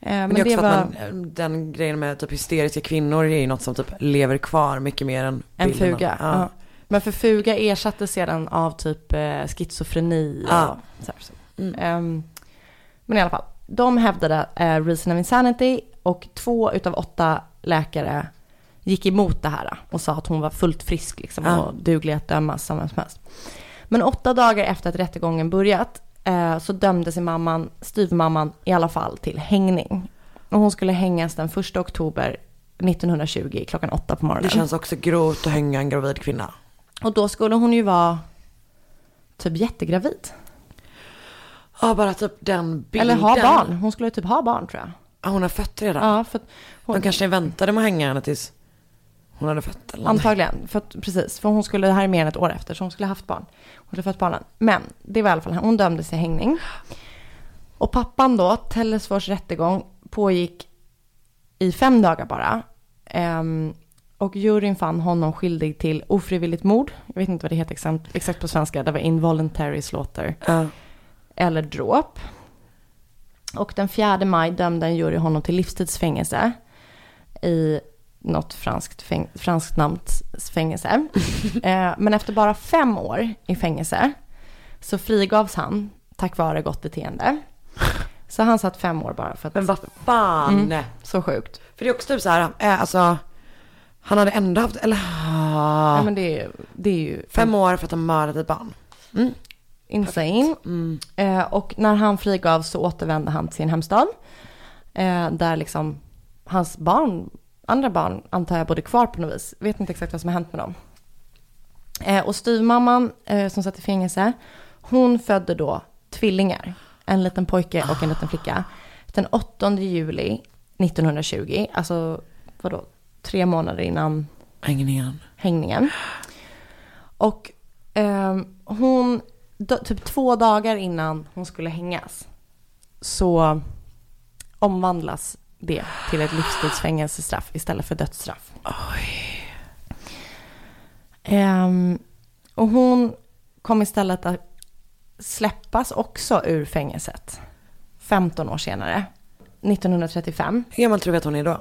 Men, men det är också det var att man, den grejen med typ hysteriska kvinnor är ju något som typ lever kvar mycket mer än en fuga. Ja. Ja. Men för fuga ersattes sedan av typ eh, schizofreni Ja. så här. Så. Mm. Ehm, men i alla fall, de hävdade eh, reason of insanity och två utav åtta läkare gick emot det här och sa att hon var fullt frisk liksom, och duglig att dömas som vem som helst. Men åtta dagar efter att rättegången börjat eh, så dömde sig mamman, styvmamman i alla fall till hängning. Och hon skulle hängas den 1 oktober 1920 klockan åtta på morgonen. Det känns också grovt att hänga en gravid kvinna. Och då skulle hon ju vara typ jättegravid. Ja, bara typ den bilden. Eller ha barn. Hon skulle typ ha barn tror jag. Ja, hon har fött redan. Ja, för hon, De kanske väntade med att hänga henne tills hon hade fött eller. Antagligen, för precis. För hon skulle, det här är mer än ett år efter, så hon skulle ha haft barn. Hon skulle ha fött barnen. Men det var i alla fall, hon dömdes till hängning. Och pappan då, Tellesfors rättegång, pågick i fem dagar bara. Ehm, och juryn fann honom skyldig till ofrivilligt mord. Jag vet inte vad det heter exakt, exakt på svenska. Det var involuntary slaughter. Ja. eller dråp. Och den 4 maj dömde en jury honom till livstidsfängelse i något franskt, fäng, franskt namns fängelse. eh, men efter bara fem år i fängelse så frigavs han tack vare gott beteende. Så han satt fem år bara för att... Men vad fan. Mm. Så sjukt. För det är också typ så här, eh, alltså, han hade ändå haft, eller, Ja, men det, är- det är ju fem år för att ha mördat ett barn. insane. Mm. Eh, och när han frigavs så återvände han till sin hemstad. Eh, där liksom hans barn, andra barn antar jag bodde kvar på något vis. Vet inte exakt vad som har hänt med dem. Eh, och styvmamman eh, som satt i fängelse, hon födde då tvillingar. En liten pojke och en liten flicka. Den 8 juli 1920, alltså vadå, tre månader innan Ingen igen. hängningen. Och ehm, hon, då, typ två dagar innan hon skulle hängas, så omvandlas det till ett livstidsfängelsestraff istället för dödsstraff. Ehm, och hon kom istället att släppas också ur fängelset 15 år senare, 1935. Hur gammal tror vi att hon är då?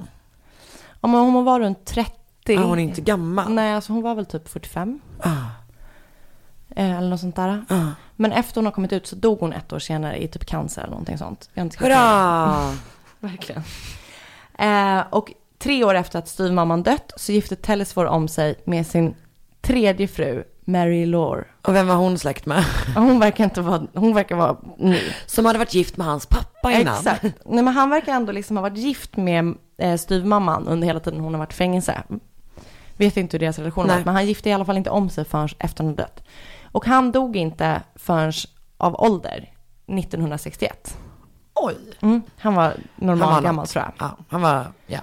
Om hon var runt 30. Ah, hon är inte gammal. Nej, alltså hon var väl typ 45. Ah, Eh, eller något sånt där. ah. Men efter hon har kommit ut så dog hon ett år senare i typ cancer eller någonting sånt. Jag Hurra! Verkligen. Eh, och tre år efter att styvmamman dött så gifte Telesfor om sig med sin tredje fru, Mary Lore. Och vem var hon släkt med? Hon verkar inte vara, hon verkar vara ny. Som hade varit gift med hans pappa innan. Exakt. Nej men han verkar ändå liksom ha varit gift med eh, styvmamman under hela tiden hon har varit i fängelse. Vet inte hur deras relation var, men han gifte i alla fall inte om sig förrän efter hon dött. Och han dog inte förrän av ålder, 1961. Oj. Mm. Han var normal Han var gammal något. tror jag. Ja, han var, ja.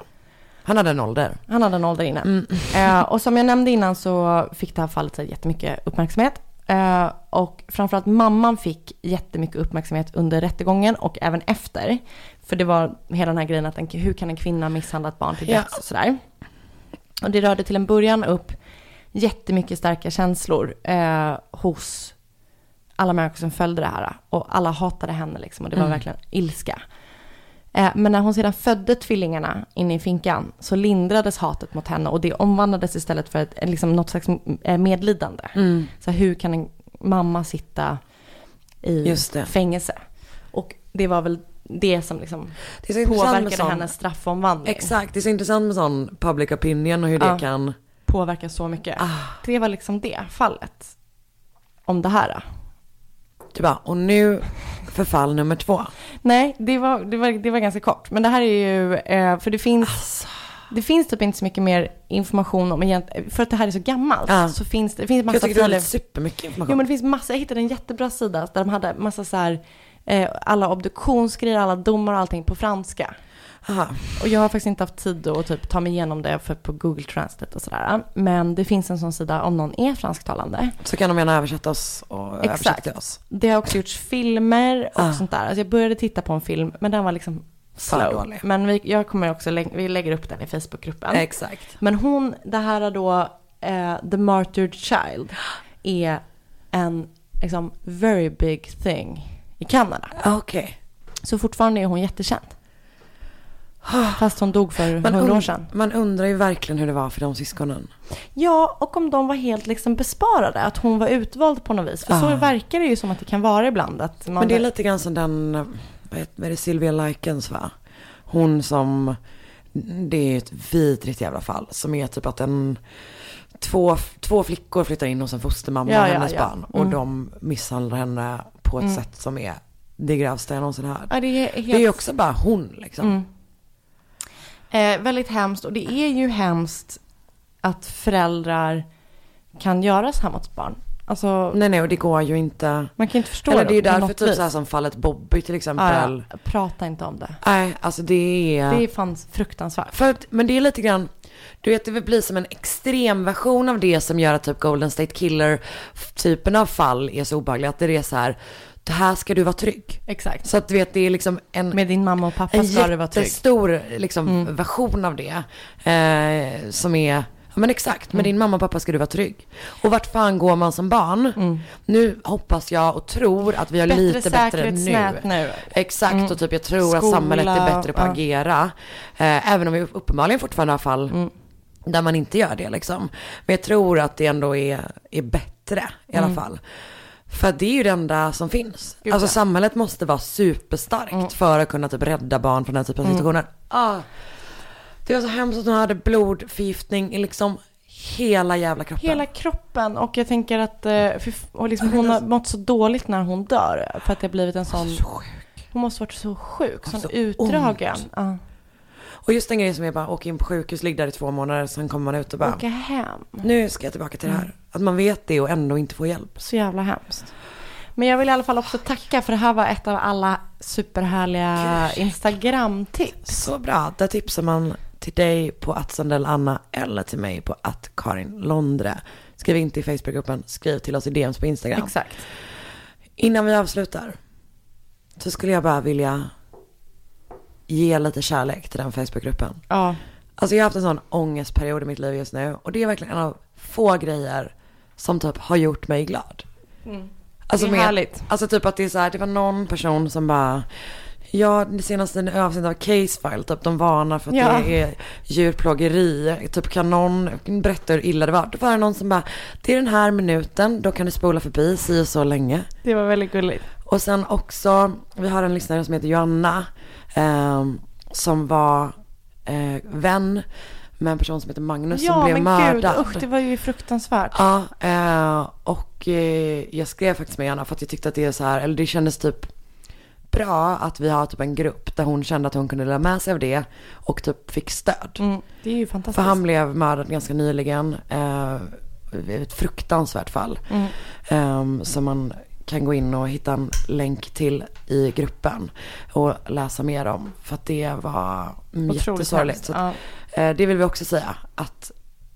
Han hade en ålder. Han hade en ålder innan. Mm. Eh, och som jag nämnde innan så fick det här fallet så jättemycket uppmärksamhet. Eh, och framförallt mamman fick jättemycket uppmärksamhet under rättegången och även efter. För det var hela den här grejen att en, hur kan en kvinna misshandla ett barn till Ja. döds och sådär. Och det rörde till en början upp jättemycket starka känslor eh, hos alla människor som följde det här. Och alla hatade henne liksom och det var Mm. verkligen ilska. Eh, Men när hon sedan födde tvillingarna inne i finkan så lindrades hatet mot henne och det omvandlades istället för ett, liksom något slags eh, medlidande. Mm. Så hur kan en mamma sitta i det. fängelse? Och det var väl det som liksom Det är så påverkade sån, hennes straffomvandling. Exakt, det är så intressant med sån public opinion och hur det Ja. kan... Påverkar så mycket. Ah, Det var liksom det fallet. Om det här. Du bara, och nu förfall nummer två. Nej, det var, det var, det var ganska kort. Men det här är ju, eh, för det finns, Alltså. det finns typ inte så mycket mer information om egentligen, för att det här är så gammalt. Ja. Så finns det, det finns Jag massa tycker det filer. är supermycket information. Jo men det finns massa, jag hittade en jättebra sida där de hade massa så här, eh, alla obduktionsgrejer, alla domar och allting på franska. Aha. Och jag har faktiskt inte haft tid att typ ta mig igenom det för på Google Translate och sådär. Men det finns en sån sida om någon är fransktalande. Så kan de gärna översätta oss och översätta till oss. Det har också gjorts filmer och Ah. sånt där. Alltså jag började titta på en film, men den var liksom slow. Men vi, jag kommer också, vi lägger upp den i Facebookgruppen. Exakt. Men hon, det här är då eh, The Martyred Child, är en liksom very big thing i Kanada. Okej. Så fortfarande är hon jättekänd. Fast hon dog för Man, hundra år sedan. man undrar ju verkligen hur det var för de syskonen. Ja, och om de var helt liksom besparade, att hon var utvald på något vis. För så Ah. verkar det ju som att det kan vara ibland. Att man Men det är lite grann som den, vad heter det, Sylvia Likens va? Hon som, det är ett vidrigt jävla fall. Som är typ att en, två, två flickor flyttar in hos en fostermamma Ja, och ja, hennes ja. barn. Och Mm. de misshandlar henne på ett Mm. sätt som är det grövsta jag någonsin hört. Ja, det är, helt... Det är ju också bara hon liksom. Mm. Eh, väldigt hemskt och det är ju hemskt att föräldrar kan göra så här mot barn. Alltså, Nej nej och det går ju inte. man kan inte förstå Eller det är ju därför typ vis. så här som fallet Bobby till exempel. Ja. Prata inte om det. Nej alltså det är. Det är fan fruktansvärt. För men det är lite grann, du vet det blir som en extrem version av det som gör att typ Golden State Killer typen av fall är så obehagliga. Att det är så här, det här ska du vara trygg. Exakt. Så att du vet det är liksom en, Med din mamma och pappa en ska du vara trygg. jättestor liksom, Mm. version av det. Eh, som är, ja men exakt, med Mm. din mamma och pappa ska du vara trygg. Och vart fan går man som barn? Mm. Nu hoppas jag och tror att vi har Bättre lite bättre nu. nu. Exakt, Mm. och typ jag tror att Skola, samhället är bättre på att ja. agera. Eh, även om vi uppenbarligen fortfarande har fall Mm. där man inte gör det liksom. Men jag tror att det ändå är, är bättre i alla fall. För det är ju det enda som finns. Gud, alltså ja. samhället måste vara superstarkt för att kunna typ rädda barn från den typen av situationer. Ah. Det var så hemskt att hon hade blodförgiftning i liksom hela jävla kroppen. Hela kroppen och jag tänker att eh, och liksom, hon har mått så dåligt när hon dör för att det har blivit en sån... Så sjuk. Hon måste varit så sjuk, sån så utdragen. ont. Ja. Och just den grejen som är bara åka in på sjukhus, ligga där i två månader, sen kommer man ut och bara Åka hem. nu ska jag tillbaka till det här. Att man vet det och ändå inte får hjälp. Så jävla hemskt. Men jag vill i alla fall också tacka för det här var ett av alla superhärliga Instagram-tips. Så bra, där tipsar man till dig på att Sandell Anna eller till mig på att Karin Londre. Skriv inte i Facebookgruppen, skriv till oss i DMs på Instagram. Exakt. Innan vi avslutar så skulle jag bara vilja ge lite kärlek till den Facebookgruppen. Ja, Alltså jag har haft en sån ångestperiod i mitt liv just nu och det är verkligen en av få grejer som typ har gjort mig glad. Alltså Det är härligt. Alltså typ att det är så här, det var någon person som bara, ja det senaste avsnittet av Casefile, typ de varnar för att Ja. det är djurplågeri, typ kan någon berätta hur illa det var. Då var det någon som bara, det är den här minuten, då kan du spola förbi si och så länge. det var väldigt gulligt. Och sen också, vi har en lyssnare som heter Joanna, ehm, som var eh, vän med en person som heter Magnus som Ja, blev men mördad. gud, usch, det var ju fruktansvärt. Ja, eh, och eh, jag skrev faktiskt med henne för att jag tyckte att det är så här, eller det kändes typ bra att vi har typ en grupp där hon kände att hon kunde dela med sig av det och typ fick stöd. Mm, det är ju fantastiskt. För han blev mördad ganska nyligen. Eh, ett fruktansvärt fall. Mm. Eh, som man kan gå in och hitta en länk till i gruppen. Och läsa mer om. För att det var Otroligt jättesorgligt. hemskt. Så att, Ja. eh, det vill vi också säga. Att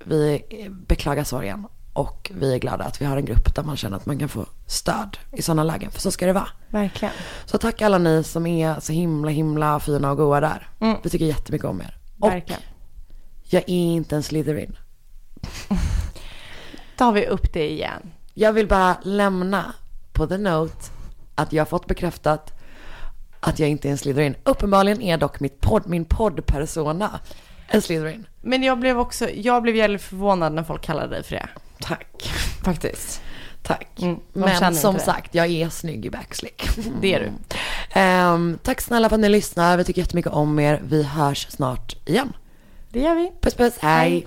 vi beklagar sorgen. Och vi är glada att vi har en grupp där man känner att man kan få stöd i sådana lägen. För så ska det vara. Verkligen. Så tack alla ni som är så himla himla fina och goa där. Mm. Vi tycker jättemycket om er. Och Verkligen. jag är inte en Slytherin. tar vi upp det igen. Jag vill bara lämna på the note att jag har fått bekräftat att jag inte är en Slytherin. Uppenbarligen är dock mitt podd, min poddpersona en Slytherin. Men jag blev också, jag blev väldigt förvånad när folk kallade dig för det. Tack. Faktiskt. Tack. Mm, Men som sagt, jag är snygg i backslick. Det är du. Ehm, tack snälla för att ni lyssnar. Vi tycker jättemycket om er. Vi hörs snart igen. Det gör vi. Puss puss, hej. Hej.